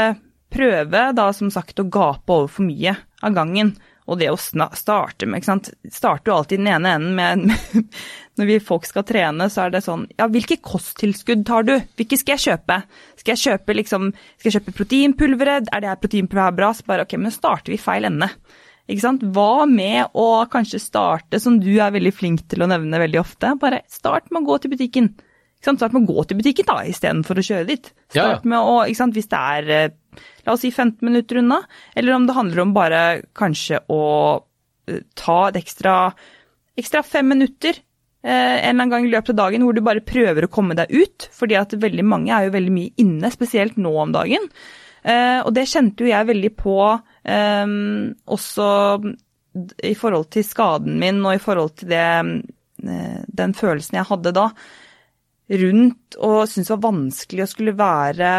prøve, da som sagt, å gape over for mye av gangen. Og det å starte med, ikke sant. Starter jo alltid den ene enden med *laughs* Når vi folk skal trene, så er det sånn Ja, hvilke kosttilskudd tar du? Hvilke skal jeg kjøpe? Skal jeg kjøpe liksom Skal jeg kjøpe proteinpulveret? Er det her proteinpulveret bra? Så bare ok, men starter vi feil ende. Ikke sant? Hva med å kanskje starte, som du er veldig flink til å nevne veldig ofte, bare start med å gå til butikken. Start med å gå til butikken da, istedenfor å kjøre dit. Ja. Start med å, ikke sant, hvis det er eh, la oss si 15 minutter unna, eller om det handler om bare kanskje å eh, ta et ekstra, ekstra fem minutter eh, en eller annen gang i løpet av dagen hvor du bare prøver å komme deg ut, fordi at veldig mange er jo veldig mye inne, spesielt nå om dagen. Eh, og det kjente jo jeg veldig på eh, også i forhold til skaden min og i forhold til det, den følelsen jeg hadde da rundt og syntes det var vanskelig å skulle være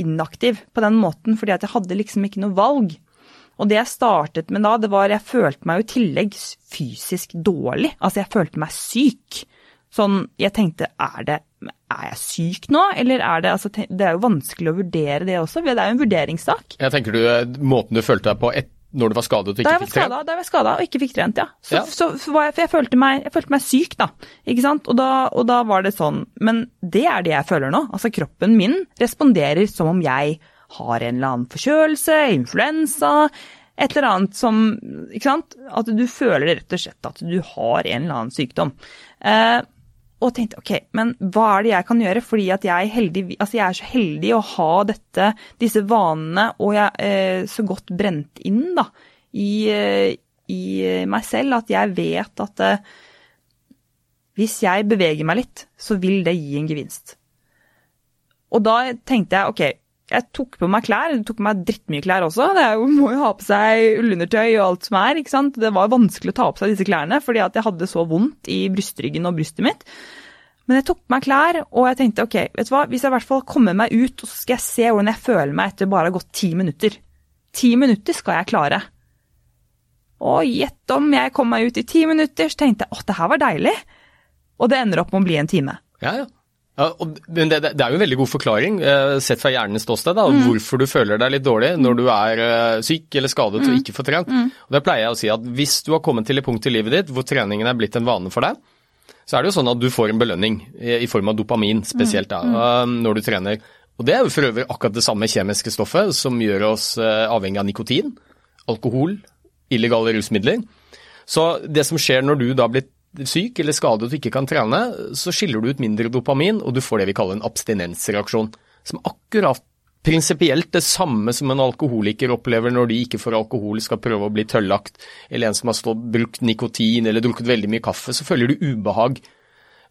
inaktiv på den måten, fordi at jeg hadde liksom ikke noe valg. Og det jeg startet med da, det var jeg følte meg jo i tillegg fysisk dårlig. Altså, jeg følte meg syk. Sånn, jeg tenkte, er det er jeg syk nå, eller er det altså, Det er jo vanskelig å vurdere det også, det er jo en vurderingssak. Jeg tenker du, eh, Måten du følte deg på et, når du var skadet og ikke fikk trent? da jeg var skada og ikke fikk trent, ja. Så, Ja. så, så jeg, jeg følte, meg, jeg følte meg syk, da. Ikke sant? Og da, og da var det sånn. Men det er det jeg føler nå. Altså, kroppen min responderer som om jeg har en eller annen forkjølelse, influensa, et eller annet som Ikke sant? At du føler rett og slett at du har en eller annen sykdom. Eh, og tenkte ok, men hva er det jeg kan gjøre? Fordi at jeg, er heldig, altså jeg er så heldig å ha dette, disse vanene, og jeg er så godt brent inn da, i, eh, i meg selv at jeg vet at eh, hvis jeg beveger meg litt, så vil det gi en gevinst. Og da tenkte jeg ok, jeg tok på meg klær, jeg tok på meg drittmye klær også. Jo, må jo ha på seg ullundertøy og alt som er. ikke sant? Det var vanskelig å ta på seg disse klærne fordi at jeg hadde så vondt i brystryggen og brystet mitt. Men jeg tok på meg klær, og jeg tenkte ok, vet du hva, hvis jeg i hvert fall kommer meg ut, så skal jeg se hvordan jeg føler meg etter bare å ha gått ti minutter. Ti minutter skal jeg klare. Og gjett om jeg kom meg ut i ti minutter, så tenkte jeg åh, det her var deilig. Og det ender opp med å bli en time. Ja, ja. Ja, men det, det, er jo en veldig god forklaring, eh, sett fra hjernens ståsted, da, mm. hvorfor du føler deg litt dårlig når du er eh, syk eller skadet mm. og ikke får trent. Mm. Og Det pleier jeg å si at hvis du har kommet til et punkt i livet ditt hvor treningen er blitt en vane for deg, så er det jo sånn at du får en belønning i, i form av dopamin, spesielt da, mm. uh, når du trener. Og Det er jo for øvrig akkurat det samme kjemiske stoffet som gjør oss avhengig av nikotin, alkohol, illegale rusmidler. Så det som skjer når du da blir syk eller skadet og ikke kan trene, så skiller du ut mindre dopamin, og du får det vi kaller en abstinensreaksjon. Som akkurat prinsipielt det samme som en alkoholiker opplever når de ikke får alkohol, skal prøve å bli tøllagt, eller en som har stått, brukt nikotin eller drukket veldig mye kaffe, så føler du ubehag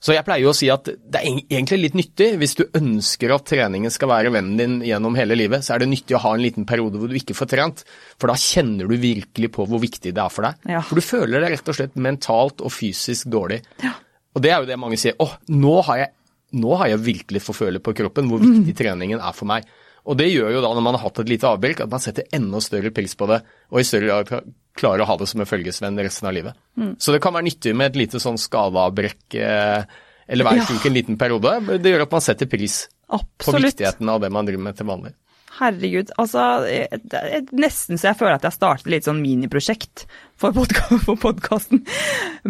så jeg pleier jo å si at det er egentlig litt nyttig, hvis du ønsker at treningen skal være vennen din gjennom hele livet, så er det nyttig å ha en liten periode hvor du ikke får trent, for da kjenner du virkelig på hvor viktig det er for deg. Ja. For du føler deg rett og slett mentalt og fysisk dårlig. Ja. Og det er jo det mange sier. Å, nå har jeg, nå har jeg virkelig fått føle på kroppen hvor viktig mm. treningen er for meg. Og det gjør jo da, når man har hatt et lite avbrekk, at man setter enda større pris på det, og i større grad klarer å ha det som en følgesvenn resten av livet. Mm. Så det kan være nyttig med et lite sånn skadeavbrekk eh, eller hver uke ja. en liten periode. Det gjør at man setter pris Absolutt. på viktigheten av det man driver med til vanlig. Herregud, altså det er nesten så jeg føler at jeg startet litt sånn miniprosjekt for, podkasten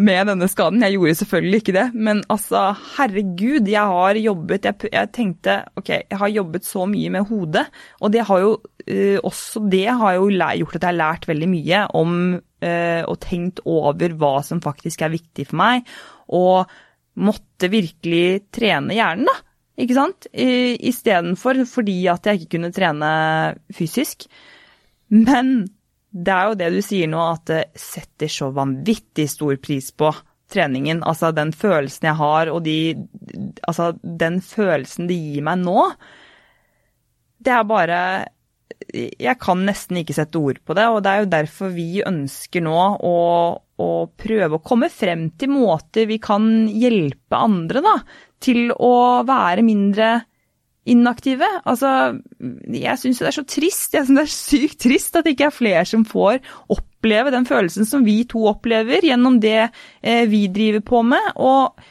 med denne skaden. Jeg gjorde selvfølgelig ikke det, men altså herregud, jeg har jobbet jeg, jeg, tenkte ok, jeg har jobbet så mye med hodet, og det har jo uh, også det har jo gjort at jeg har lært veldig mye om uh, og tenkt over hva som faktisk er viktig for meg, og måtte virkelig trene hjernen, da ikke sant? Istedenfor fordi at jeg ikke kunne trene fysisk. Men det er jo det du sier nå, at det setter så vanvittig stor pris på treningen. Altså den følelsen jeg har, og de Altså den følelsen det gir meg nå. Det er bare Jeg kan nesten ikke sette ord på det, og det er jo derfor vi ønsker nå å, å prøve å komme frem til måter vi kan hjelpe andre, da til å være mindre inaktive. Altså, jeg syns det er så trist, jeg synes det er sykt trist at det ikke er flere som får oppleve den følelsen som vi to opplever gjennom det eh, vi driver på med. og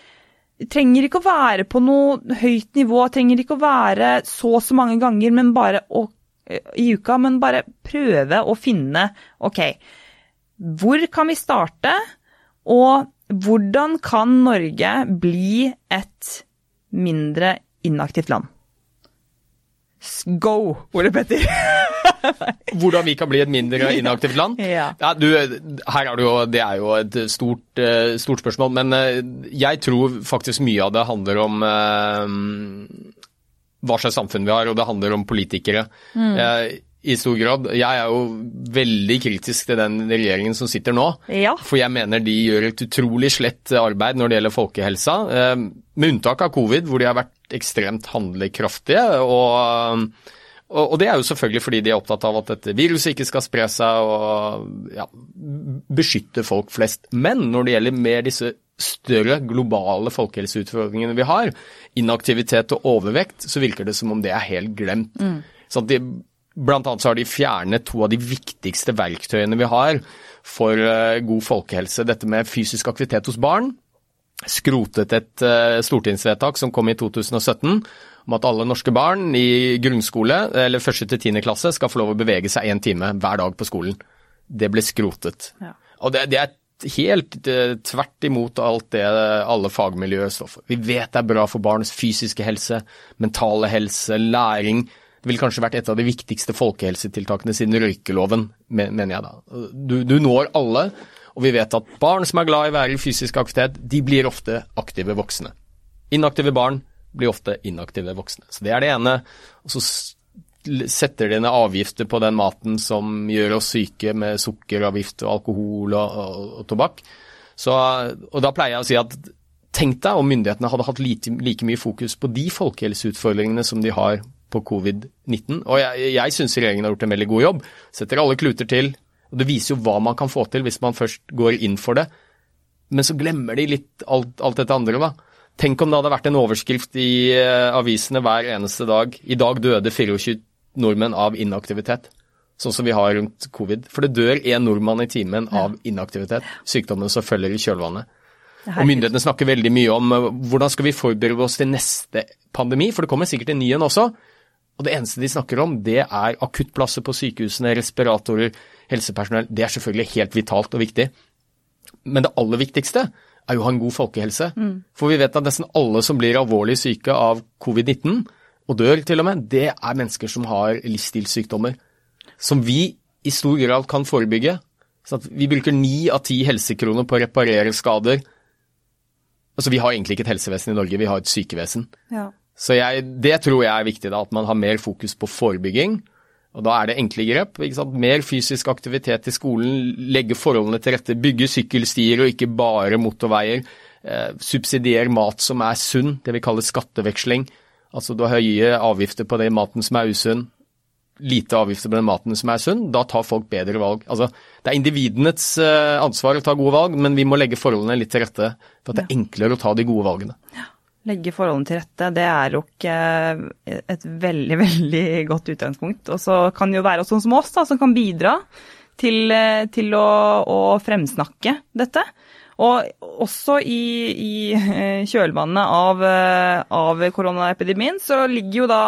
trenger ikke å være på noe høyt nivå, trenger ikke å være så og så mange ganger men bare å, eh, i uka, men bare prøve å finne OK, hvor kan vi starte, og hvordan kan Norge bli et mindre inaktivt land? Go, Ole Petter! *laughs* Hvordan vi kan bli et mindre *laughs* inaktivt land? Ja. ja du, her er det, jo, det er jo et stort, eh, stort, spørsmål, men eh, jeg tror faktisk mye av det handler om uh, hva slags samfunn vi har, og det handler om politikere. Mm. I stor grad. Jeg er jo veldig kritisk til den regjeringen som sitter nå. Ja. For jeg mener de gjør et utrolig slett arbeid når det gjelder folkehelsa. Eh, med unntak av covid, hvor de har vært ekstremt handlekraftige. Og, og, det er jo selvfølgelig fordi de er opptatt av at dette viruset ikke skal spre seg og ja, beskytte folk flest. Men når det gjelder mer disse større globale folkehelseutfordringene vi har, inaktivitet og overvekt, så virker det som om det er helt glemt. Mm. Så de Blant annet så har de fjernet to av de viktigste verktøyene vi har for eh, god folkehelse. Dette med fysisk aktivitet hos barn. Skrotet et eh, stortingsvedtak som kom i 2017 om at alle norske barn i grunnskole eller første til tiende klasse skal få lov å bevege seg én time hver dag på skolen. Det ble skrotet. Ja. Og det, det, er helt uh, tvert imot alt det alle fagmiljøer står for. Vi vet det er bra for barns fysiske helse, mentale helse, læring. Det ville kanskje vært et av de viktigste folkehelsetiltakene siden røykeloven, mener jeg da. Du, du, når alle, og vi vet at barn som er glad i å være i fysisk aktivitet, de blir ofte aktive voksne. Inaktive barn blir ofte inaktive voksne. Så det er det ene. Og så setter de ned avgifter på den maten som gjør oss syke, med sukkeravgift og alkohol og, og, og tobakk. Så, og da pleier jeg å si at tenk deg om myndighetene hadde hatt like, like mye fokus på de folkehelseutfordringene som de har på covid-19. Og jeg, jeg syns regjeringen har gjort en veldig god jobb. Setter alle kluter til. og Det viser jo hva man kan få til hvis man først går inn for det. Men så glemmer de litt alt, alt dette andre, da. Tenk om det hadde vært en overskrift i uh, avisene hver eneste dag. I dag døde 24 nordmenn av inaktivitet. Sånn som vi har rundt covid. For det dør én nordmann i timen av inaktivitet. Sykdommen som følger i kjølvannet. Og myndighetene snakker veldig mye om uh, hvordan skal vi forberede oss til neste pandemi, for det kommer sikkert en ny en også. Og det eneste de snakker om, det er akuttplasser på sykehusene, respiratorer, helsepersonell. Det er selvfølgelig helt vitalt og viktig. Men det aller viktigste er jo å ha en god folkehelse. Mm. For vi vet at nesten alle som blir alvorlig syke av covid-19, og dør til og med, det er mennesker som har livsstilssykdommer. Som vi i stor grad kan forebygge. Så vi bruker ni av ti helsekroner på å reparere skader Altså, Vi har egentlig ikke et helsevesen i Norge, vi har et sykevesen. Ja. Så jeg, det tror jeg er viktig, da, at man har mer fokus på forebygging. Og Da er det enkle grep. Mer fysisk aktivitet i skolen, legge forholdene til rette, bygge sykkelstier og ikke bare motorveier. Eh, subsidier mat som er sunn, det vi kaller skatteveksling. Altså Du har høye avgifter på den maten som er usunn, lite avgifter på den maten som er sunn, da tar folk bedre valg. Altså, det er individenes uh, ansvar å ta gode valg, men vi må legge forholdene litt til rette for at det er enklere å ta de gode valgene. Ja. Legge forholdene til rette, det er jo ikke et veldig, *laughs* veldig godt utgangspunkt. Og så kan det jo være sånn som oss, da, som kan bidra til, uh, til å, å, fremsnakke dette. Og også i, i kjølvannet av, av koronaepidemien så ligger jo da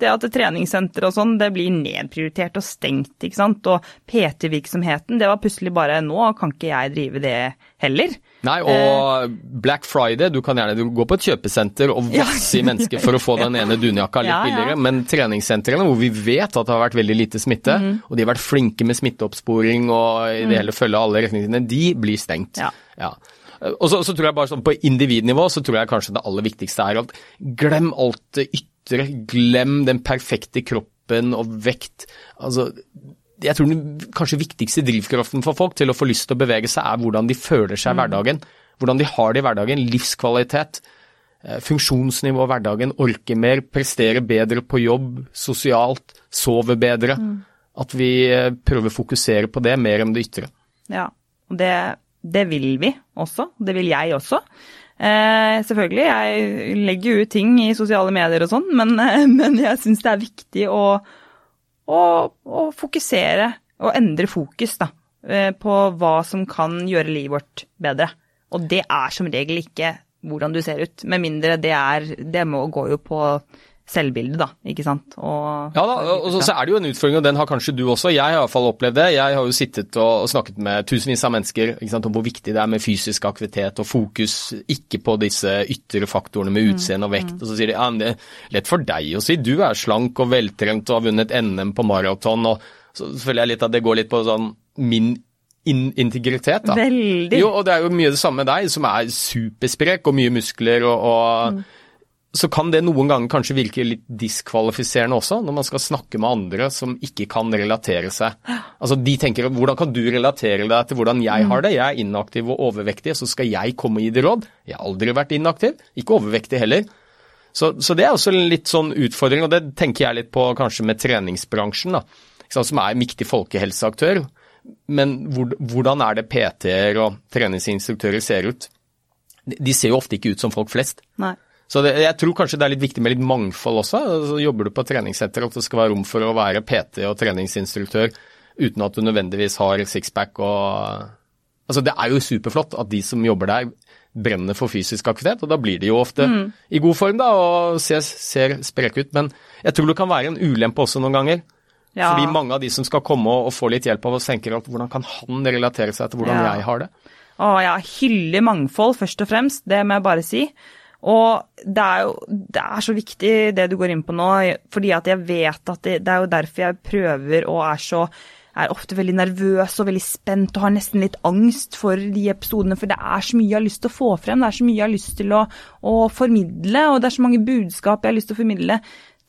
det at treningssenter og sånn, det blir nedprioritert og stengt. ikke sant? Og PT-virksomheten, det var plutselig bare nå kan ikke jeg drive det heller. Nei, og eh, Black Friday, du kan gjerne gå på et kjøpesenter og *laughs* vasse i mennesker for å få den ene dunjakka litt billigere, men treningssentrene hvor vi vet at det har vært veldig lite smitte, mm. og de har vært flinke med smitteoppsporing og i det mm. hele følge alle retningslinjene, de blir stengt. Ja. ja. Og så, så, tror jeg bare sånn På individnivå så tror jeg kanskje det aller viktigste er at glem alt det ytre. Glem den perfekte kroppen og vekt. Altså, jeg tror den kanskje viktigste drivkraften for folk til å få lyst til å bevege seg, er hvordan de føler seg i mm. hverdagen. Hvordan de har det i hverdagen. Livskvalitet. Eh, funksjonsnivå i hverdagen. Orke mer. Prestere bedre på jobb. Sosialt. Sove bedre. Mm. At vi eh, prøver å fokusere på det mer enn det ytre. Ja, og det, det vil vi også. Det vil jeg også. Eh, selvfølgelig, jeg legger ut ting i sosiale medier og sånn, men, eh, *laughs* men, jeg syns det er viktig å, å, å, fokusere og endre fokus da, eh, på hva som kan gjøre livet vårt bedre. Og det er som regel ikke hvordan du ser ut, med mindre det er Det må gå jo på selvbildet, da. Ikke sant. Og, ja da, og så, er det jo en utfordring, og den har kanskje du også. Jeg har i hvert fall opplevd det. Jeg har jo sittet og, snakket med tusenvis av mennesker sant, om hvor viktig det er med fysisk aktivitet og fokus, ikke på disse ytre faktorene med mm, utseende og vekt. Mm. Og så sier de ja, det er lett for deg å si, du er slank og veltrent og har vunnet NM på maraton. og så føler jeg litt at det går litt på sånn min in integritet. da. Veldig. Jo, og det er jo mye det samme med deg, som er supersprek og mye muskler og, og mm så kan det noen ganger kanskje virke litt diskvalifiserende også, når man skal snakke med andre som ikke kan relatere seg. Altså De tenker hvordan kan du relatere deg til hvordan jeg har det? Jeg er inaktiv og overvektig, så skal jeg komme og gi det råd? Jeg har aldri vært inaktiv, ikke overvektig heller. Så, så, det er også en litt sånn utfordring, og det tenker jeg litt på kanskje med treningsbransjen, da, som er en viktig folkehelseaktør. Men hvor, hvordan er det PT-er og treningsinstruktører ser ut? De ser jo ofte ikke ut som folk flest. Nei. Så det, jeg tror kanskje det er litt viktig med litt mangfold også. Så jobber du på treningssenter, at det skal være rom for å være PT og treningsinstruktør uten at du nødvendigvis har sixpack og Altså det er jo superflott at de som jobber der brenner for fysisk aktivitet, og da blir de jo ofte mm. i god form da, og ser, ser spreke ut. Men jeg tror det kan være en ulempe også noen ganger. Ja. Fordi mange av de som skal komme og, få litt hjelp av oss, tenker at hvordan kan han relatere seg til hvordan ja. jeg har det? Å ja, hylle mangfold først og fremst, det må jeg bare si. Og det er jo det er så viktig det du går inn på nå, fordi at jeg vet at det, det er jo derfor jeg prøver og er så er ofte veldig nervøs og veldig spent og har nesten litt angst for de episodene, for det er så mye jeg har lyst til å få frem, det er så mye jeg har lyst til å, å formidle, og det er så mange budskap jeg har lyst til å formidle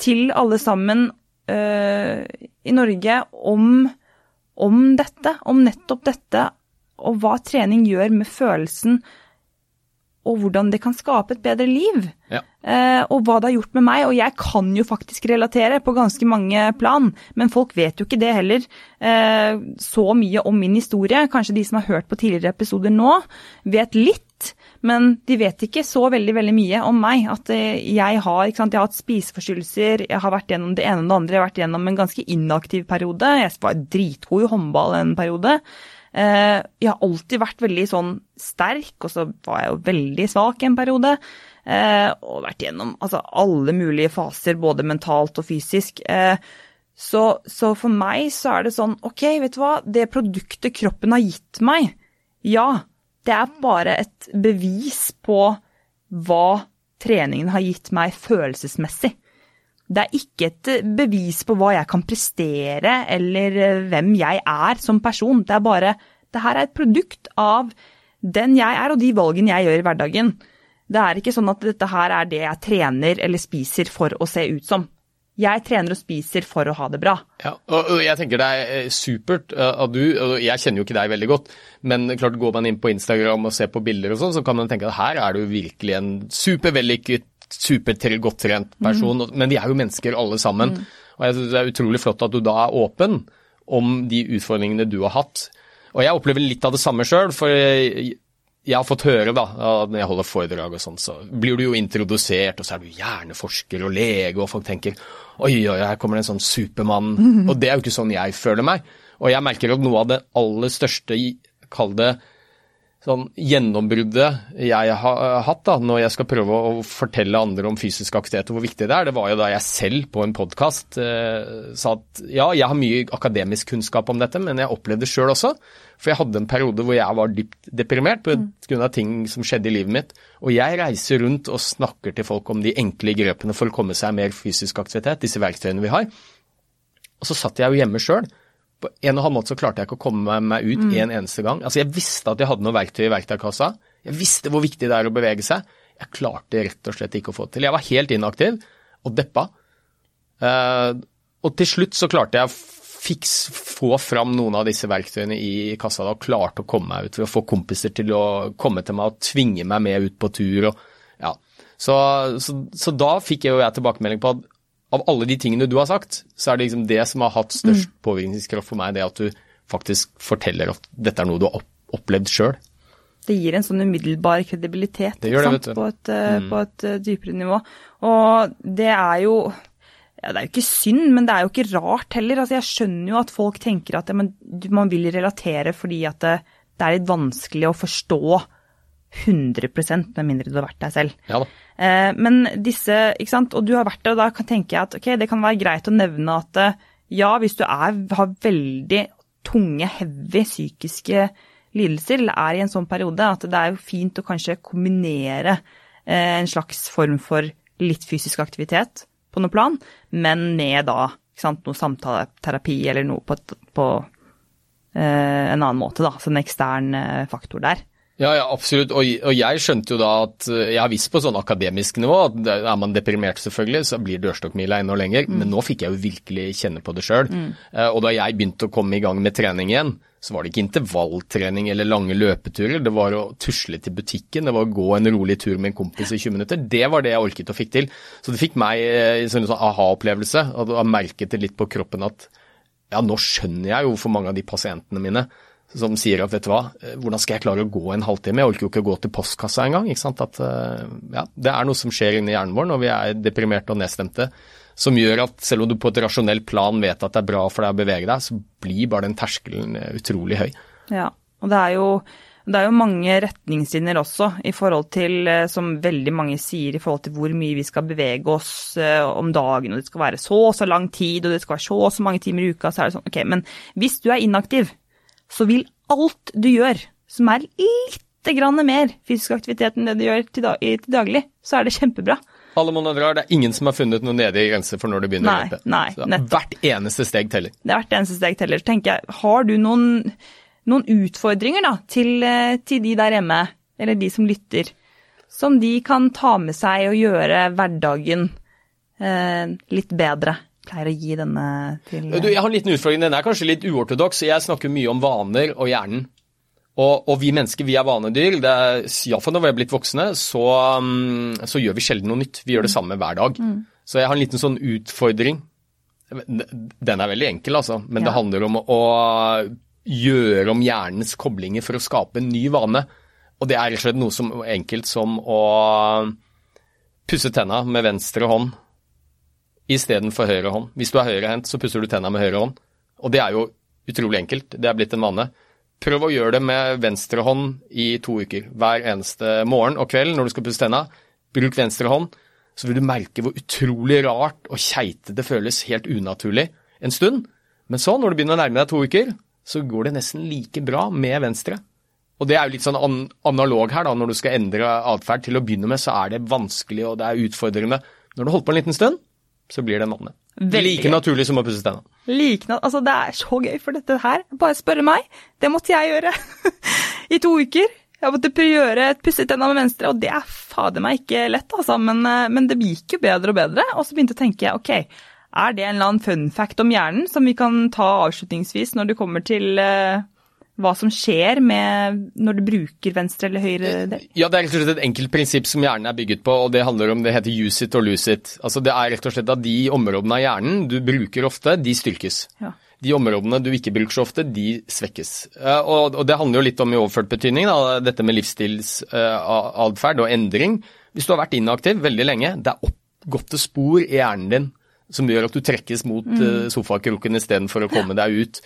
til alle sammen øh, i Norge om, om dette, om nettopp dette, og hva trening gjør med følelsen og hvordan det kan skape et bedre liv. Ja. Eh, og hva det har gjort med meg. Og jeg kan jo faktisk relatere på ganske mange plan, men folk vet jo ikke det heller. Eh, så mye om min historie. Kanskje de som har hørt på tidligere episoder nå, vet litt. Men de vet ikke så veldig veldig mye om meg. At eh, jeg har, jeg har hatt spiseforstyrrelser, jeg har vært gjennom det ene og det andre. Jeg har vært gjennom en ganske inaktiv periode. Jeg var dritgod i håndball en periode. Eh, jeg har alltid vært veldig sånn sterk, og så var jeg jo veldig svak en periode. Eh, og vært gjennom altså, alle mulige faser, både mentalt og fysisk. Eh, så, så, for meg så er det sånn, OK, vet du hva, det produktet kroppen har gitt meg, ja, det er bare et bevis på hva treningen har gitt meg følelsesmessig. Det er ikke et bevis på hva jeg kan prestere eller hvem jeg er som person. Det er bare det her er et produkt av den jeg er og de valgene jeg gjør i hverdagen. Det er ikke sånn at dette her er det jeg trener eller spiser for å se ut som. Jeg trener og spiser for å ha det bra. Ja, og Jeg tenker det er eh, supert at du, og jeg kjenner jo ikke deg veldig godt, men klart går man inn på Instagram og ser på bilder og sånn, så kan man tenke at her er du virkelig en supervellykket supergodt trent person, mm. men vi er jo mennesker alle sammen. Mm. Og jeg synes Det er utrolig flott at du da er åpen om de utfordringene du har hatt. Og jeg opplever litt av det samme sjøl, for jeg, jeg, har fått høre da, når jeg holder foredrag og sånn, så blir du jo introdusert, og så er du hjerneforsker og lege, og folk tenker oi, oi, her kommer det en sånn supermann. Mm. Og det er jo ikke sånn jeg føler meg. Og jeg merker at noe av det aller største, kall det sånn gjennombruddet jeg har hatt da, når jeg skal prøve å fortelle andre om fysisk aktivitet og hvor viktig det er, det var jo da jeg selv på en podkast eh, sa at ja, jeg har mye akademisk kunnskap om dette, men jeg opplevde det sjøl også. For jeg hadde en periode hvor jeg var dypt deprimert pga. Mm. ting som skjedde i livet mitt. Og jeg reiser rundt og snakker til folk om de enkle grepene for å komme seg mer fysisk aktivitet, disse verktøyene vi har. Og så satt jeg jo hjemme sjøl på en og halv måte så klarte jeg ikke å komme meg ut mm. en eneste gang. Altså Jeg visste at jeg hadde noe verktøy i verktøykassa. Jeg visste hvor viktig det er å bevege seg. Jeg klarte rett og slett ikke å få det til. Jeg var helt inaktiv og deppa. Uh, og til slutt så klarte jeg å fiks, få fram noen av disse verktøyene i kassa da, og klarte å komme meg ut ved å få kompiser til å komme til meg og tvinge meg med ut på tur. Og, ja. så, så, så da fikk jeg jo jeg tilbakemelding på at av alle de tingene du har sagt, så er det liksom det som har hatt størst mm. påvirkningskraft for meg, det at du faktisk forteller at dette er noe du har opplevd sjøl. Det gir en sånn umiddelbar kredibilitet det det, på, et, eh, mm. på, et, eh, dypere nivå. Og det er jo ja, Det er jo ikke synd, men det er jo ikke rart heller. Altså, jeg skjønner jo at folk tenker at ja, man, man vil relatere fordi at det, det er litt vanskelig å forstå 100 med mindre du har vært deg selv. Ja da. Eh, men disse, ikke sant, og du har vært der, og da kan tenke jeg at ok, det kan være greit å nevne at eh, ja, hvis du er, har veldig tunge, heavy psykiske lidelser, eller er i en sånn periode, at det er jo fint å kanskje kombinere eh, en slags form for litt fysisk aktivitet på noe plan, men med da ikke sant, noe samtaleterapi eller noe på, på en annen måte, da. Så en ekstern faktor der. Ja, ja absolutt. Og, og, jeg skjønte jo da at eh, Jeg har visst på sånn akademisk nivå at er man deprimert, selvfølgelig, så blir dørstokkmila enda lenger. Mm. Men nå fikk jeg jo virkelig kjenne på det sjøl. Mm. Uh, og da jeg begynte å komme i gang med trening igjen, så var det ikke intervalltrening eller lange løpeturer. Det var å tusle til butikken, det var å gå en rolig tur med en kompis i 20 minutter. Det var det jeg orket og fikk til. Så det fikk meg eh, en sånn aha-opplevelse. Og jeg merket det litt på kroppen at ja, nå skjønner jeg jo for mange av de pasientene mine som sier at vet du hva, eh, hvordan skal jeg klare å gå en halvtime, jeg orker jo ikke å gå til postkassa engang. At eh, ja, det er noe som skjer inni hjernen vår når vi er deprimerte og nedstemte, som gjør at selv om du på et rasjonelt plan vet at det er bra for deg å bevege deg, så blir bare den terskelen eh, utrolig høy. Ja, og det er jo det er jo mange retningslinjer også i forhold til, som veldig mange sier, i forhold til hvor mye vi skal bevege oss om dagen, og det skal være så og så lang tid, og det skal være så og så mange timer i uka, så er det sånn, ok, men hvis du er inaktiv, så vil alt du gjør som er lite grann mer fysisk aktivitet enn det du gjør til, dag til daglig, så er det kjempebra. Alle måneder drar, det er ingen som har funnet noen nedige grense for når du begynner nei, å løpe. Nei, nettopp. Hvert eneste steg teller. Det er hvert eneste steg teller. tenker jeg. Har du noen, noen utfordringer da, til, eh, til de der hjemme, eller de som lytter, som de kan ta med seg og gjøre hverdagen eh, litt bedre? Pleier å gi denne til du, Jeg har en liten utfordring. Den er kanskje litt uortodoks. Jeg snakker mye om vaner og hjernen. Og, og, vi mennesker vi er vanedyr. det er Iallfall når vi er blitt voksne, så, um, så, gjør vi sjelden noe nytt. Vi gjør det samme hver dag. Mm. Så jeg har en liten sånn utfordring. Den er veldig enkel, altså, men ja. det handler om å gjøre om hjernens koblinger for å skape en ny vane. Og det er rett og slett noe som enkelt som å pusse tenna med venstre hånd istedenfor høyre hånd. Hvis du er høyrehendt, så pusser du tenna med høyre hånd. Og det er jo utrolig enkelt. Det er blitt en vane. Prøv å gjøre det med venstre hånd i to uker. Hver eneste morgen og kveld når du skal pusse tenna. Bruk venstre hånd, så vil du merke hvor utrolig rart og keitete det føles helt unaturlig en stund. Men så, når du begynner å nærme deg to uker, så går det nesten like bra med venstre. Og det er jo litt sånn an analog her, da. Når du skal endre atferd. Til å begynne med så er det vanskelig og det er utfordrende. Når du har holdt på en liten stund, så blir det en vane. Like naturlig som å pusse tenna. Like, altså det er så gøy, for dette her, bare spørre meg, det måtte jeg gjøre *laughs* i to uker. Jeg måtte gjøre et pusse tenna med venstre, og det er fader meg ikke lett, altså. Men, eh, men, det gikk jo bedre og bedre. Og så begynte jeg å tenke ok, er det en eller annen fun fact om hjernen som vi kan ta avslutningsvis når det kommer til uh, hva som skjer med når du bruker venstre eller høyre del? Ja, Det er rett og slett et enkelt prinsipp som hjernen er bygget på, og det handler om det heter use it or lose it. Altså Det er rett og slett at de områdene av hjernen du bruker ofte, de styrkes. Ja. De områdene du ikke bruker så ofte, de svekkes. Og, og det handler jo litt om i overført betydning, da, dette med livsstilsatferd og endring. Hvis du har vært inaktiv veldig lenge, det er oppgåtte spor i hjernen din som gjør at du trekkes mot mm. sofakroken istedenfor å komme deg ut.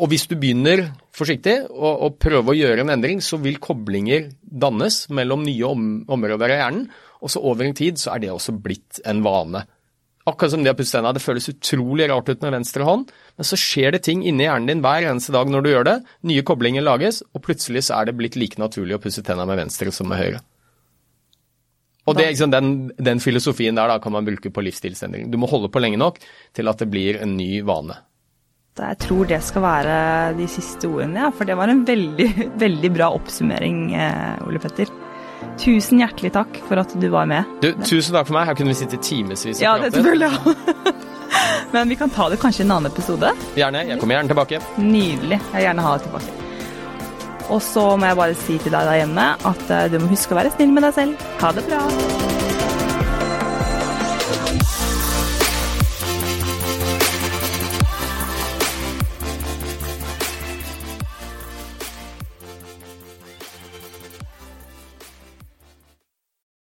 Og hvis du begynner forsiktig og, og prøver å gjøre en endring, så vil koblinger dannes mellom nye om, områder av hjernen, og så over en tid så er det også blitt en vane. Akkurat som det å pusse tenna. Det føles utrolig rart ut med venstre hånd, men så skjer det ting inni hjernen din hver eneste dag når du gjør det. Nye koblinger lages, og plutselig så er det blitt like naturlig å pusse tenna med venstre som med høyre. Og det, liksom, den, den, filosofien der da, kan man bruke på livsstilsendring. Du må holde på lenge nok til at det blir en ny vane. Jeg tror det skal være de siste ordene, ja, for det var en veldig, *laughs* veldig bra oppsummering, eh, Ole Petter. Tusen hjertelig takk for at du var med. Du, tusen takk for meg. Her kunne vi sitte timevis og ja, prate. Det føler jeg *laughs* Men vi kan ta det kanskje i en annen episode. Gjerne. Jeg kommer gjerne tilbake. Nydelig. Jeg vil gjerne ha det tilbake. Og så må jeg bare si til deg der hjemme at eh, du må huske å være snill med deg selv. Ha det bra.